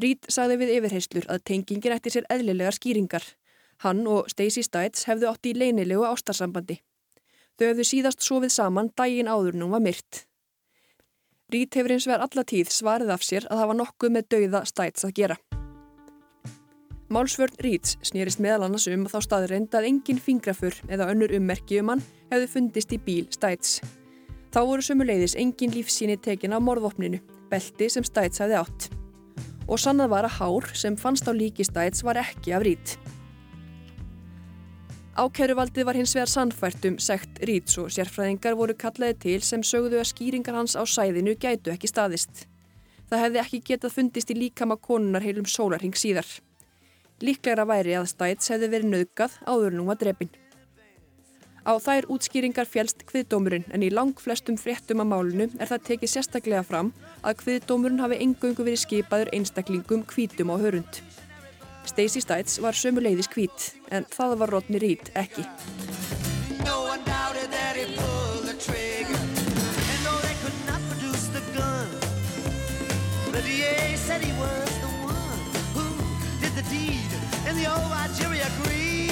Rít sagði við yfirheyslur að tengingin eftir sér eðlilegar skýringar. Hann og Stacey Stites hefðu átt í leinilegu ástarsambandi. Þau hefðu síðast sofið saman daginn áður nú var myrt. Rít hefur eins vegar allatíð svarið af sér að hafa nokkuð með dauða Stites að gera. Málsvörn Ríts snýrist meðal annars um þá staðreind að engin fingrafur eða önnur ummerki um hann hefði fundist í bíl Stæts. Þá voru sömuleiðis engin lífsíni tekin af morðvopninu, belti sem Stæts hefði átt. Og sannað var að hár sem fannst á líki Stæts var ekki af Rít. Ákæruvaldið var hins vegar sannfært um sekt Ríts og sérfræðingar voru kallaði til sem sögðu að skýringar hans á sæðinu gætu ekki staðist. Það hefði ekki getað fundist í líkama konunar heilum sólarhing síðar. Líklegra væri að Stæts hefði verið nöðgað áður nú að drepin. Á þær útskýringar fjælst kviðdómurinn en í lang flestum fréttum af málunu er það tekið sérstaklega fram að kviðdómurinn hafi engöngu verið skipaður einstaklingum kvítum á hörund. Stacey Stites var sömuleiðis kvít en það var Rodney Reed ekki. No the old Algeria Creed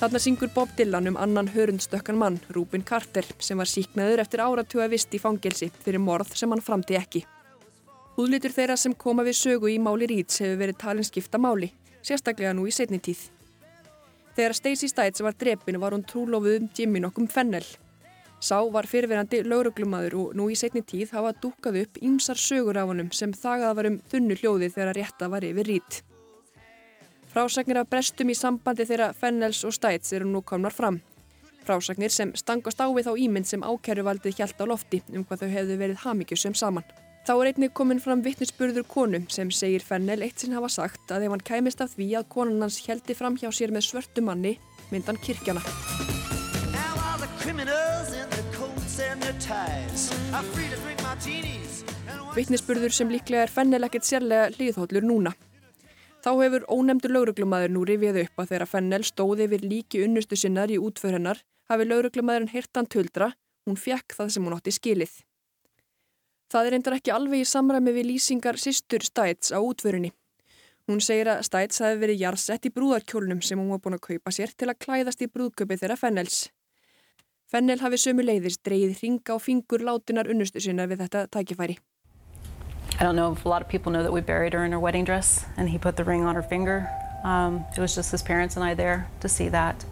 Þarna syngur Bob Dylan um annan hörundstökkan mann, Rúbin Carter, sem var síknaður eftir áratuga vist í fangelsi fyrir morð sem hann framti ekki. Húðlitur þeirra sem koma við sögu í máli Ríts hefur verið talin skipta máli, sérstaklega nú í setni tíð. Þegar Stacey Stites var drepin var hún trúlofuð um Jimmy nokkum Fennel. Sá var fyrirverandi lauruglumadur og nú í setni tíð hafa dúkað upp ímsar sögur af honum sem þagað var um þunnu hljóði þegar rétta var yfir rít. Frásagnir af brestum í sambandi þeirra Fennels og Stæts eru nú komnar fram. Frásagnir sem stangast á við þá ímynd sem ákæruvaldið hjælt á lofti um hvað þau hefðu verið hamíkjusum saman. Þá er einnig komin fram vittnisspurður konu sem segir Fennel eitt sinn hafa sagt að ef hann kæmist af því að konan hans heldi fram hjá sér með svörtu manni myndan kirkjana. Vittnisspurður sem líklega er Fennel ekkert sérlega hlýðhóllur núna. Þá hefur ónemndur lauruglumadur nú rifið upp að þegar Fennel stóði við líki unnustu sinnar í útför hennar hafi lauruglumadurinn hirtan tuldra, hún fjekk það sem hún átti skilið. Það er reyndar ekki alveg í samræmi við lýsingar sýstur Stæts á útförunni. Hún segir að Stæts hafi verið jarsett í brúðarkjólnum sem hún var búin að kaupa sér til að klæðast í brúðköpi þeirra Fennels. Fennel hafi sömu leiðis dreyið ringa og fingur látinar unnustu sinna við þetta tækifæri. I don't know if a lot of people know that we buried her in her wedding dress and he put the ring on her finger. Um, it was just his parents and I there to see that.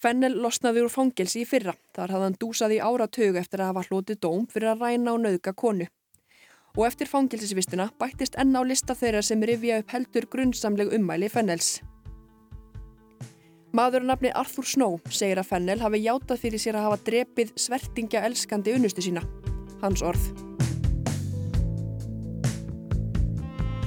Fennel losnaði úr fangelsi í fyrra. Þar hafði hann dúsað í áratögu eftir að hafa hlotið dóm fyrir að ræna og nauðga konu. Og eftir fangelsisvistina bættist enn á lista þeirra sem rifja upp heldur grunnsamleg ummæli Fennels. Maður nafni Arthur Snow segir að Fennel hafi játað fyrir sér að hafa drepið svertingja elskandi unnustu sína. Hans orð.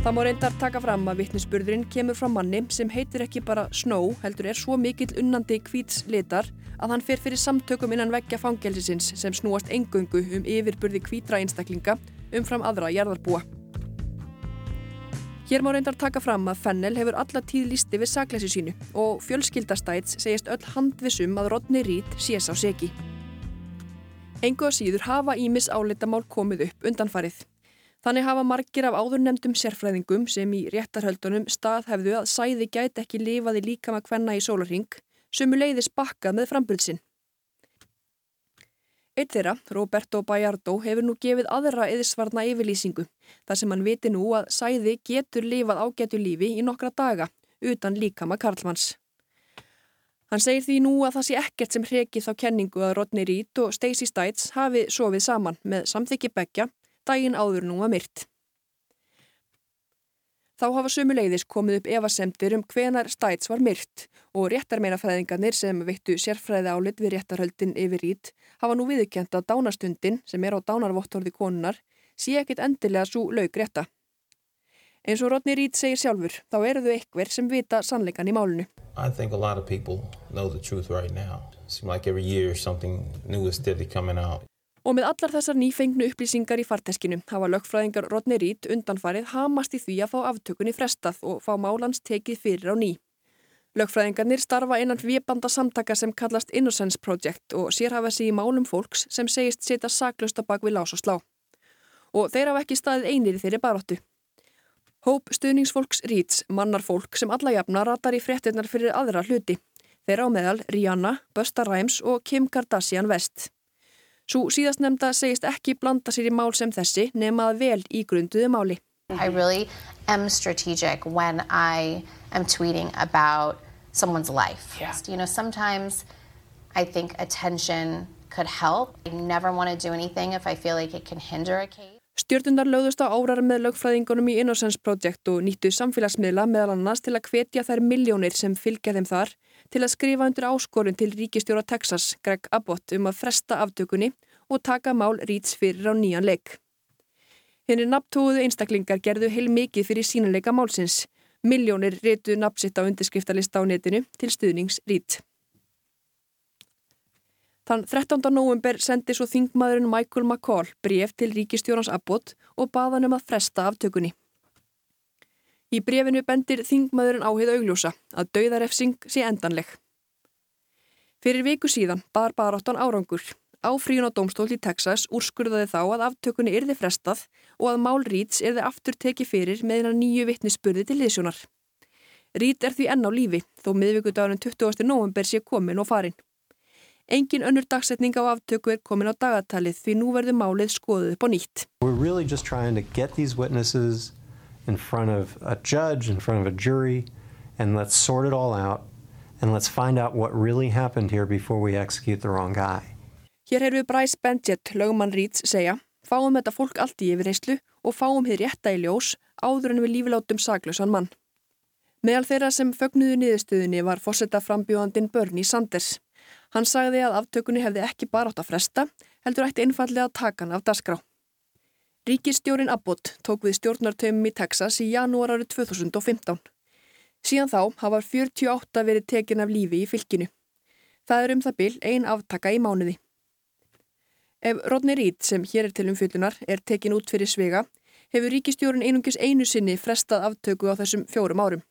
Það má reyndar taka fram að vittnisspurðurinn kemur frá manni sem heitir ekki bara Snow heldur er svo mikill unnandi kvíts litar að hann fer fyrir samtökum innan veggja fangelsisins sem snúast engöngu um yfirburði kvítra einstaklinga umfram aðra jarðarbúa. Hér má reyndar taka fram að Fennel hefur alla tíð lísti við saklæsi sínu og fjölskyldastæts segist öll handvisum að Rodney Reed sés á segi. Engu að síður hafa Ímis áleitamál komið upp undanfarið. Þannig hafa margir af áðurnemdum sérfræðingum sem í réttarhöldunum staðhefðu að sæði gæti ekki lifaði líkama hvenna í sólarring sem leiðis bakkað með frambulsinn. Eitt þeirra, Roberto Bayardo, hefur nú gefið aðra eðisvarna yfirlýsingu þar sem hann viti nú að sæði getur lifað ágætu lífi í nokkra daga utan líkama Karlmanns. Hann segir því nú að það sé ekkert sem hreki þá kenningu að Rodney Reed og Stacey Stites hafi sofið saman með samþykki begja daginn áður nú að myrt. Þá hafa sömuleiðis komið upp evasemtir um hvenar Stæts var myrt og réttarmeinafræðingarnir sem veittu sérfræði álit við réttarhöldin yfir rít hafa nú viðkjent að dánastundin sem er á dánarvottorði konunar sé ekkit endilega svo laug rétta. Eins og Rodney Reed segir sjálfur, þá eru þau eitthver sem vita sannleikan í málunu. I think a lot of people know the truth right now. It seems like every year something new is steady coming out. Og með allar þessar nýfengnu upplýsingar í farteskinu hafa lögfræðingar Rodney Reed undanfarið hamast í því að fá aftökunni frestað og fá málans tekið fyrir á ný. Lögfræðingarnir starfa einan viðbanda samtaka sem kallast Innocence Project og sér hafa sig í málum fólks sem segist setja saklausta bak við lás og slá. Og þeir hafa ekki staðið einir í þeirri baróttu. Hóp stuðningsfólks Reeds mannar fólk sem alla jafna ratar í fréttinnar fyrir aðra hluti. Þeirra á meðal Rihanna, Busta Rhymes og Kim Kardashian West. Svo síðast nefnda segist ekki blanda sér í mál sem þessi nema að vel í grunduðu máli. I really am strategic when I am tweeting about someone's life. Yeah. You know, sometimes I think attention could help. I never want to do anything if I feel like it can hinder a case. Stjórnundar lögðust á árar með lögfræðingunum í Innocence Project og nýttu samfélagsmiðla meðal annars til að hvetja þær miljónir sem fylgja þeim þar til að skrifa undir áskorun til ríkistjóra Texas, Greg Abbott, um að fresta aftökunni og taka mál Ríts fyrir á nýjan leik. Henni nabtóðu einstaklingar gerðu heil mikið fyrir sínuleika málsins. Miljónir rétu nabsitt á undirskriftalista á netinu til stuðnings Rít. Þann 13. november sendi svo þingmaðurinn Michael McCall bref til ríkistjórans Abbott og baðan um að fresta aftökunni. Í brefinu bendir þingmaðurinn áhið augljósa að dauðarefsing sé endanleg. Fyrir viku síðan bar baráttan árangur. Áfríun á domstól í Texas úrskurðaði þá að aftökunni yrði frestað og að mál Ríts yrði aftur tekið fyrir með hennar nýju vittnisspurði til liðsjónar. Rít er því enn á lífi þó miðvíkudagurinn 20. november sé komin og farin. Engin önnur dagsetning á aftöku er komin á dagatalið því nú verður málið skoðuð upp á nýtt. We're really just trying to get these witnesses in front of a judge, in front of a jury, and let's sort it all out and let's find out what really happened here before we execute the wrong guy. Hér heyrðu Bryce Benjett, lögumann Ríts, segja fáum þetta fólk allt í yfirreyslu og fáum hér rétta í ljós áður en við lífilátum saglausan mann. Meðal þeirra sem fögnuðu niðurstöðunni var fórsetta frambjóðandin Bernie Sanders. Hann sagði að aftökunni hefði ekki bara átt að fresta, heldur ætti einfallega að taka hann af dasgrá. Ríkistjórin Abbott tók við stjórnartöfum í Texas í janúar árið 2015. Síðan þá hafa 48 verið tekin af lífi í fylkinu. Það er um það byll ein aftaka í mánuði. Ef Rodney Reed sem hér er til umfyllunar er tekin út fyrir svega hefur ríkistjórun einungis einu sinni frestað aftöku á þessum fjórum árum.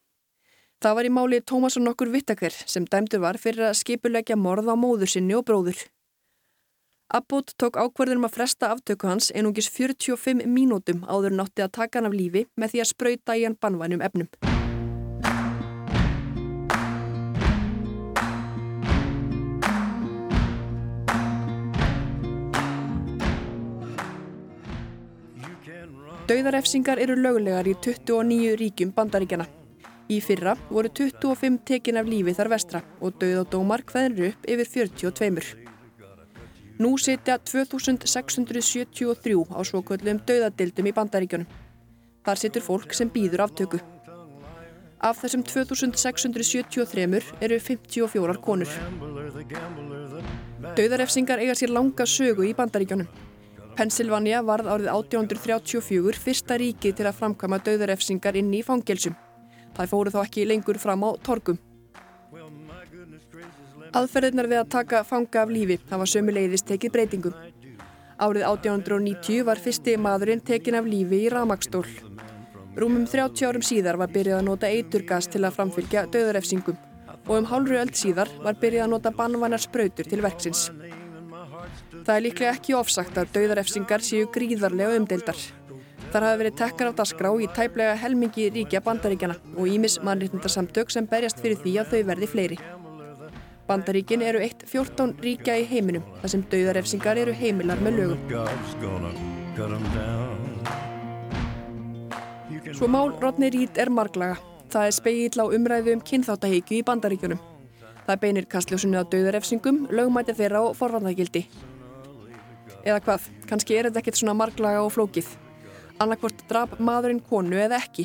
Það var í máli Tómasson okkur Vittaker sem dæmdur var fyrir að skipulegja morð á móður sinni og bróður. Abbott tók ákverðunum að fresta aftöku hans einungis 45 mínútum áður nátti að taka hann af lífi með því að spröyta í hann bannvænum efnum. Dauðarefsingar eru lögulegar í 29 ríkjum bandaríkjana. Í fyrra voru 25 tekin af lífi þar vestra og dauðadómar hvaðinru upp yfir 42. Nú setja 2673 á svokvöldum dauðadildum í bandaríkjunum. Þar setur fólk sem býður aftöku. Af þessum 2673 eru 54 konur. Dauðarefsingar eiga sér langa sögu í bandaríkjunum. Pennsylvania varð árið 1834 fyrsta ríki til að framkama döðarefsingar inn í fangelsum. Það fóru þá ekki lengur fram á torgum. Aðferðirnar við að taka fanga af lífi hafa sömuleiðis tekið breytingum. Árið 1890 var fyrsti maðurinn tekin af lífi í ramagstól. Rúmum 30 árum síðar var byrjað að nota eiturgas til að framfylgja döðarefsingum og um hálfru öll síðar var byrjað að nota bannvanar spröytur til verksins. Það er líklega ekki ofsagt að dauðarefsingar séu gríðarlega umdeildar. Þar hafa verið tekkar af dasgrá í tæplega helmingi ríkja bandaríkjana og ímis mannriðndarsamtök sem berjast fyrir því að þau verði fleiri. Bandaríkin eru eitt 14 ríkja í heiminum þar sem dauðarefsingar eru heimilar með lögum. Svo mál Rodney Reed er marglaga. Það er speigill á umræðu um kynþáttaheikju í bandaríkjunum. Það beinir kastljósunni á dauðarefsingum, lögmæti þeirra og forvarnagildi. Eða hvað, kannski er þetta ekkert svona marglaga og flókið. Annarkvort draf maðurinn konu eða ekki.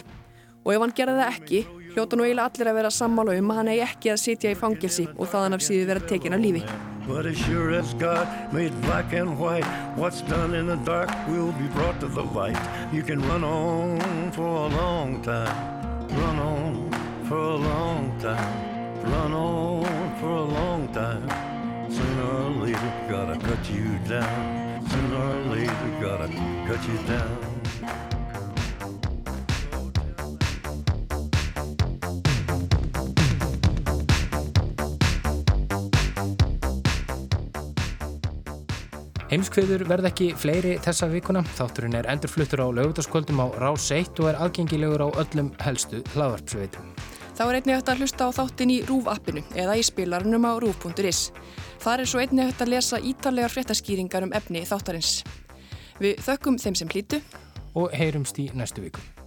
Og ef hann gerði það ekki, hljóta nú eiginlega allir að vera sammála um að hann eigi ekki að sitja í fangilsi og þaðan af síðu vera tekin af lífi. Sure dark time. Time. Sooner or later gotta cut you down Sooner or later gotta cut you down Heimskviður verð ekki fleiri þessa vikuna. Þátturinn er endurfluttur á lögutaskvöldum á Rás 1 og er aðgengilegur á öllum helstu hlaðvarpsveitum. Þá er einnig hægt að hlusta á þáttin í RÚV appinu eða í spilarunum á RÚV.is. Þar er svo einnig hægt að lesa ítarlegar fréttaskýringar um efni þáttarins. Við þökkum þeim sem hlýtu og heyrumst í næstu viku.